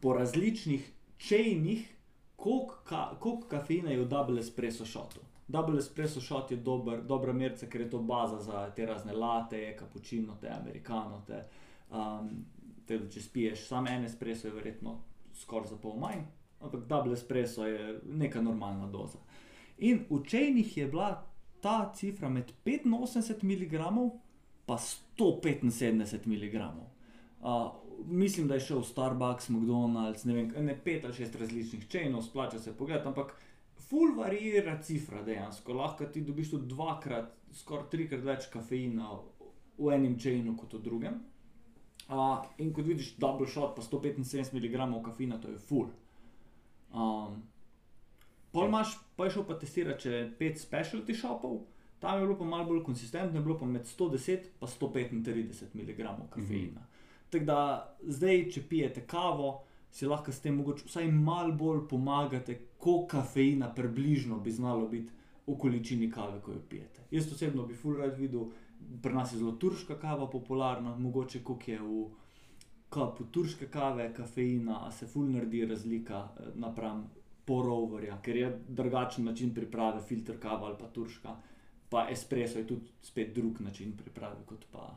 po različnih čejnih, koliko ka, koliko kafeina je v double espresso shotu. Double espresso shot je dober, dobra merca, ker je to baza za te razne lateje, kapučino, te amerikanote. Um, teda, če spiješ samo en espresso, je verjetno skoraj za pol manj, ampak double espresso je neka normalna doza. In v čejnih je bila ta cifra med 85 mg pa 175 mg. Uh, mislim, da je šel v Starbucks, McDonald's, ne vem, ne pet ali šest različnih čejnov, splača se pogledati, ampak full variira cifra dejansko. Lahko ti dobiš tudi dvakrat, skoraj trikrat več kafeina v enem čejnu kot v drugem. Uh, in kot vidiš, double shot, pa 175 mg kafeina, to je full. Um, pol imaš, pa je šel pa testirati še pet specialty shopov, tam je bilo pa malo bolj konsistentno, je bilo pa med 110 in 135 mg kafeina. Mm -hmm. Tako da zdaj, če pijete kavo, si lahko s tem mogoče vsaj malo bolj pomagate, koliko kafeina približno bi znalo biti v količini kave, ko jo pijete. Jaz osebno bi full rad videl, pri nas je zelo turška kava popularna, mogoče koliko je v kapu turške kave, kafeina, a se full naredi razlika napram poroverja, ker je drugačen način priprave, filter kava ali pa turška, pa espresso je tudi spet drug način priprave kot pa.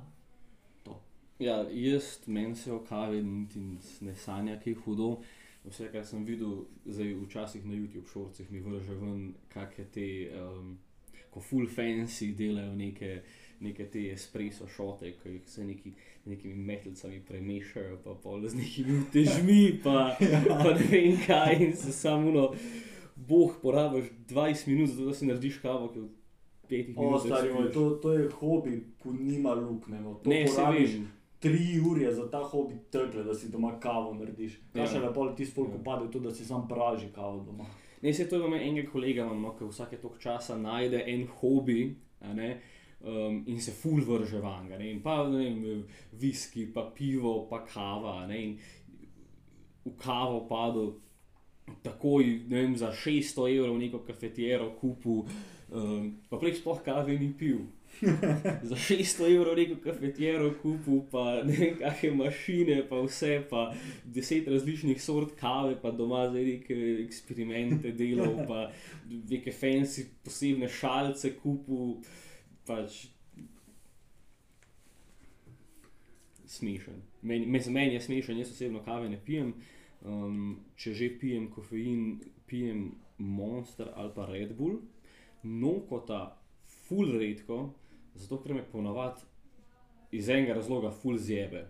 Ja, jaz meni se o kavi niti ne sanja, ki je hudo. Vse, kar sem videl, zdaj včasih na YouTube šorcih mi vrže ven, kakšne te, um, ko full fancy delajo neke, neke te espresso šote, ki jih se neki, nekimi metalcami premešajo, pa pol z nekimi težmi, pa, pa ne vem kaj, in se samo no, boh, porabiš 20 minut, zato da si narediš kavo, petih minutah. Ostali, to, to je hobi, ko nima lukne. No. To Ne, porabiš. Tri ure za ta hobi tekle, da si doma kavo narediš. Kaj Ja. še lepo ti spolk Ja. upade v to, da si sam praži kavo doma. Ne, se to imam enega kolega, imam, no, ki vsake toliko časa najde en hobi ne, um, in se ful vrže van. In pa ne vem, viski, pa pivo, pa kava. Ne, in v kavo padel takoj vem, za 600 evrov neko kafetiero kupu, um, pa prej sploh kave ni pil. <laughs> Za 600 evrov neko kafetiero kupu, pa ne vem, kakšne mašine, pa vse, pa deset različnih sort kave, pa doma zdaj neke eksperimente delal, pa neke fancy posebne šalce kupu, pač smešen. Meni, mislim, meni je smešen, jaz osebno kave ne pijem. Um, če že pijem kofein, pijem Monster ali pa Red Bull, nokota, full redko, zato ker me ponavadi iz enega razloga full zjebe.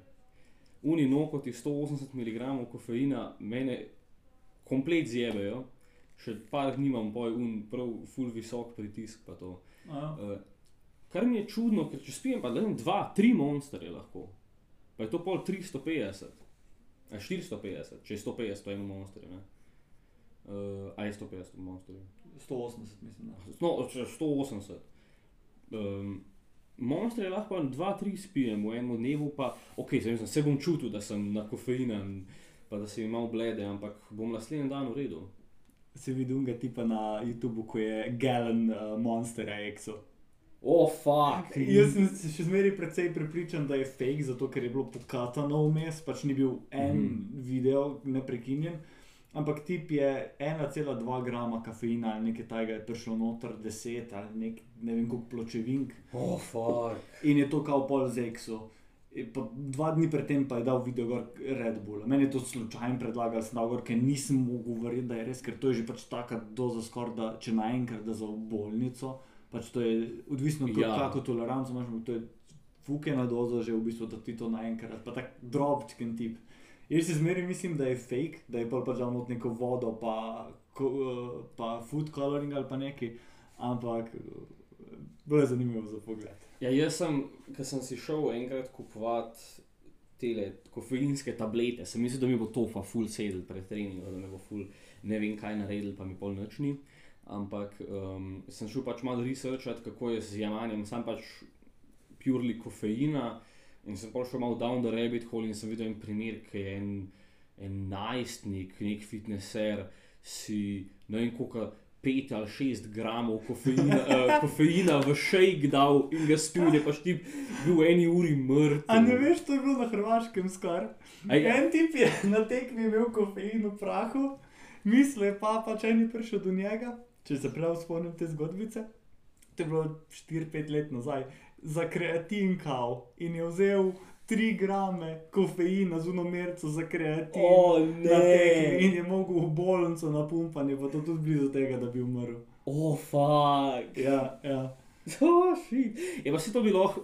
Uni nokoti 180 mg kofeina mene komplet zjebejo, še par dni imam boj, un prav full visok pritisk pa to. Uh, kar mi je čudno, ker če spijem pa le dva, tri monsterje lahko, pa je to pol 350. A 450, če je 150, to je ne. Uh, a je 150 monsterje? 180, mislim. Da. No, če 180. Um, Monstre lahko 2-3 spijem v enem dnevu, pa ok, zdaj sem, se bom čutil, da sem na kofeinu, pa da se mi malo blede, ampak bom naslednji dan v redu. Si videl unga tipa na YouTubu, ko je Galen uh, Monster Exo. Oh, fuck! Jaz sem se še zmeraj precej prepričan, da je fake, zato ker je bilo pokatano vmes, pač ni bil en mm. -hmm. video neprekinjen. ampak tip je 1,2 grama kafeina ali nekaj tajega je prišlo noter, 10 ali nek, ne vem koliko pločevink Oh, fuck. in je to kao pol z Exo. In Pa dva dni predtem pa je dal video gor Red Bull. Meni je to slučajno predlagal, sem dal gor, ker nisem mogel verjeti, da je res, ker to je že pač taka doza skoraj, da če naenkrat da za bolnico, pač to je odvisno, Ja. kako toleranco imaš, to je fukena doza že v bistvu, da ti to naenkrat, pa tak drobčken tip. Jaz si zmeraj mislim, da je fake, da je pol pač dal not neko vodo, pa, ko, pa food coloring ali pa nekaj, ampak bilo je zanimivo za pogled. Ja, jaz sem, ko sem si šel enkrat kupovati te kofeinske tablete, sem mislil, da mi bo to pa full sedel pred treningom, da me bo full ne vem kaj naredil, pa mi pol nočni. Ampak um, sem šel pač malo researchat, kako je z jemanjem, sam pač purely kofeina. In sem pa šel malo down the rabbit hole in sem videl en primer, ki je en, en najstnik, nek fitnesser, si ne vem koliko. 5 ali 6 gramov kofeina, uh, <laughs> kofeina v šejk dal in ga spil, je pač ti bil v eni uri mrtev. A ne veš, to je bilo na Hrvaškem skoraj. A je- En tip je na tekmi imel kofein v prahu, misli pa, pa če ni prišel do njega, če se prav spomnim te zgodbice. To je bilo 4-5 let nazaj, za kreatin kao in je vzel 3 grame kofeina z unomerco za kreatin. O, ne. In je mogel v bolnico na pumpanje, pa to tudi blizu tega, da bi umrl. Oh, fuck. Ja, ja. <laughs> Oh, shit. Je pa se to bilo.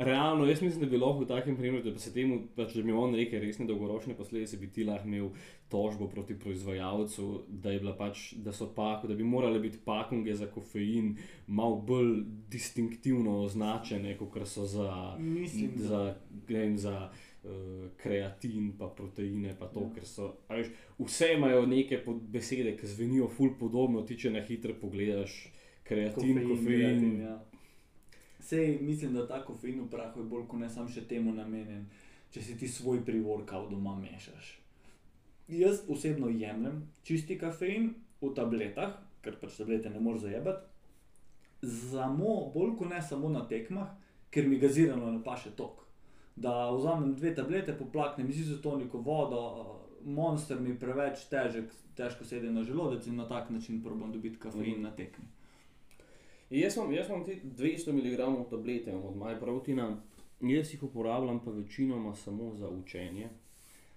Realno, jaz mislim, da bi lahko v takem primeru, da bi se temu, pač, da bi on rekel resne dolgoročne posledice, bi ti lahko imel tožbo proti proizvajalcu, da, pač, da, so pak, da bi morale biti pakunge za kofein malo bolj distinktivno označene, kot so za, Mislim, za, vem, za uh, kreatin, pa proteine, pa to, Ja. ker so. Veš, vse imajo neke besede, ki zvenijo ful podobno, ti če na hitro pogledaš. Kreatin, kofein. kreatin, ja. Sej mislim, da ta kofein v prahu je bolj kot ne sam še temu namenjen, če si ti svoj privorkal doma mešaš. Jaz osebno jemljem čisti kafein v tabletah, ker pač tablete ne moreš zajebati, samo bolj kot ne samo na tekmah, ker mi gazirano ne paše tok. Da vzamem dve tablete, poplaknem z izotoniko vodo, monster mi preveč težek, težko sedi na želodec in na tak način probam dobiti kafein Mhm. na tekmi. Jaz imam, jaz imam ti 200 mg tablete od MyProteina, jaz jih uporabljam pa večinoma samo za učenje.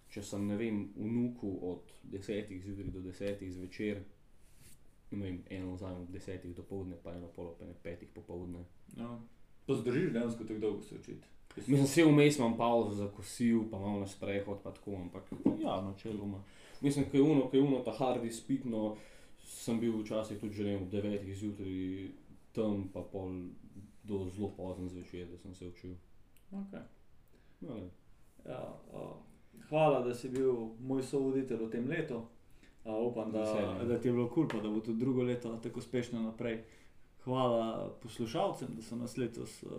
Če sem, ne vem, v nuku od 10 zjutraj do 10 zvečer, ne vem, eno vzamem od 10 do povdne, pa eno polo, pa ne 5 popovdne. Ja. Pa zdržiš dejansko tako dolgo se učiti. Mislim, vse vmes imam pauzo za kosil, pa malo na sprehod, pa tako, ampak ja, načeloma. Mislim, da je uno, ki je uno, ta hard izpitno, sem bil včasih tudi že ne vem, ob 9 zjutraj tam, pa pol do zelo pozno zvečer, da sem se učil. Okay. No. Ja, uh, hvala, da si bil moj sovoditelj v tem letu. Uh, upam, da, Veselje. da ti je bilo kul, cool, pa da bo tudi drugo leto tako uspešno naprej. Hvala poslušalcem, da so nas letos uh,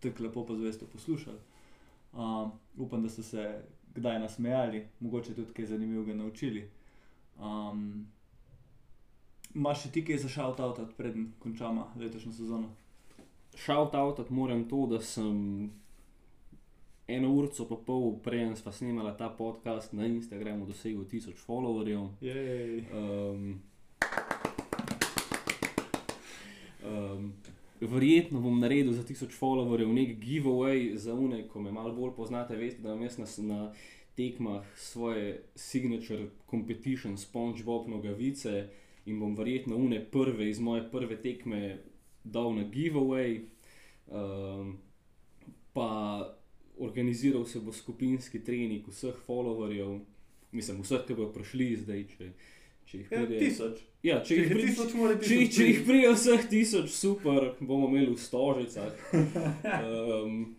tako lepo pa zvesto poslušali. Uh, upam, da ste se kdaj nasmejali, mogoče tudi kaj zanimivega naučili. Um, Imaš še ti kaj za shout-out, preden končamo letošnjo sezono? Shout out moram to, da sem eno uro pa pol prej, sva snemala ta podcast na Instagramu, dosegel 1000 followerjev. Jej. Um, um, verjetno bom naredil za 1000 followerjev nek giveaway za une, ko me malo bolj poznate, veste, da imam jaz na, na tekmah svoje signature competition SpongeBob nogavice in bom verjetno une prve iz moje prve tekme dal na giveaway. Um, pa organiziral se bo skupinski trening vseh followerjev, mislim, vseh, ki bodo prišli zdaj, če, če jih Ja, pride. tisoč. Ja, če Če jih jih pride, tisoč, mora če, tisoč če jih priti. pride vseh tisoč, super, bomo imeli v stožicah. <laughs> Um,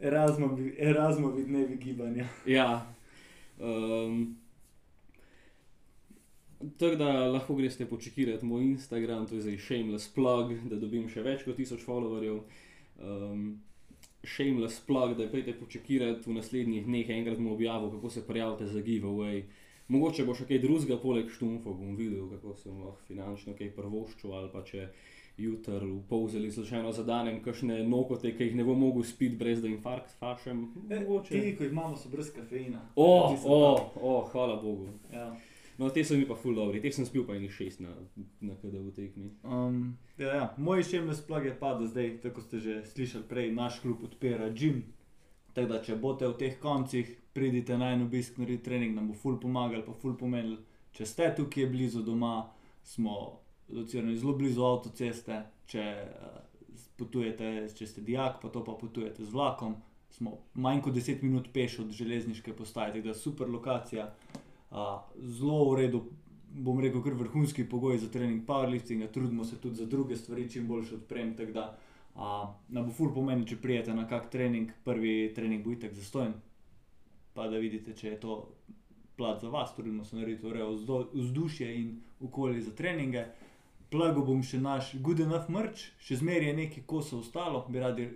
Erasmovi, Erasmovi dnevi gibanja. ja. Um, Tako da lahko greste počekirati moj Instagram, to je zdaj shameless plug, da dobim še več kot 1000 followerjev. Um, shameless plug, da pridete počekirati v naslednjih dneh, enkrat bom objavil, kako se prijavite za giveaway. Mogoče bo še kaj drugega, poleg štumfov bom videl, kako se bom lahko finančno kaj prvoščil, ali pa če jutr v polzeli slučajno zadanem, kakšne nokote, ki jih ne bo mogel spiti, brez da infarkt fašem. Mogoče. Ti, ko jih imamo, so brez kafeina. O, so o, pa- o, hvala Bogu. Ja. No, te so mi pa full dobri, teh sem spil pa enih šest na, na KDV tekmi. Um, ja, ja. Moj shameless plug je pa, da zdaj, tako ste že slišali prej, naš klub odpira gym. Tako da, če boste v teh koncih, pridite na en obisk, naredite trening, nam bo ful pomagal, pa ful pomenil. Če ste tukaj blizu doma, smo locirani zelo blizu avtoceste. Če uh, potujete, če ste dijak, pa to pa potujete z vlakom, smo manj kot 10 minut peš od železniške postaje, tako da super lokacija. Uh, zelo v redu, bom rekel, kar vrhunski pogoj za trening powerliftinga, trudimo se tudi za druge stvari, čim boljše odprem. Da uh, nam bo ful pomeni, če prijete na kak trening, prvi trening bo itek zastojen, pa da vidite, če je to plat za vas, trudimo se narediti vzdo- vzdušje in okolje za treninge. Plago bom še naš Good Enough Merch, še zmeraj je nekaj kosov ostalo, bi radi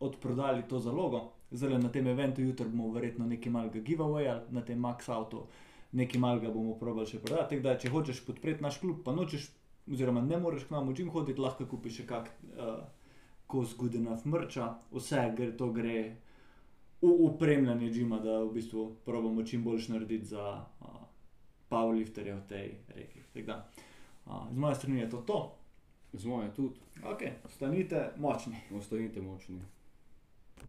odprodali to zalogo. Zdaj na tem eventu jutri bomo verjetno nekaj malega giveawaya na tem Max Auto, nekaj malega bomo probali še prodati. Tako da, če hočeš podpreti naš klub, pa nočeš, oziroma ne moreš k nam v čim hoditi, lahko kupiš še kak uh, kos Good Enough Mercha, vse gre, to gre v upremljanje džima, da v bistvu probamo čim boljš narediti za uh, powerlifterje v tej reki. Tako da, uh, z moje strani je to to. Z moje tudi, Ok, ostanite močni. ostanite močni.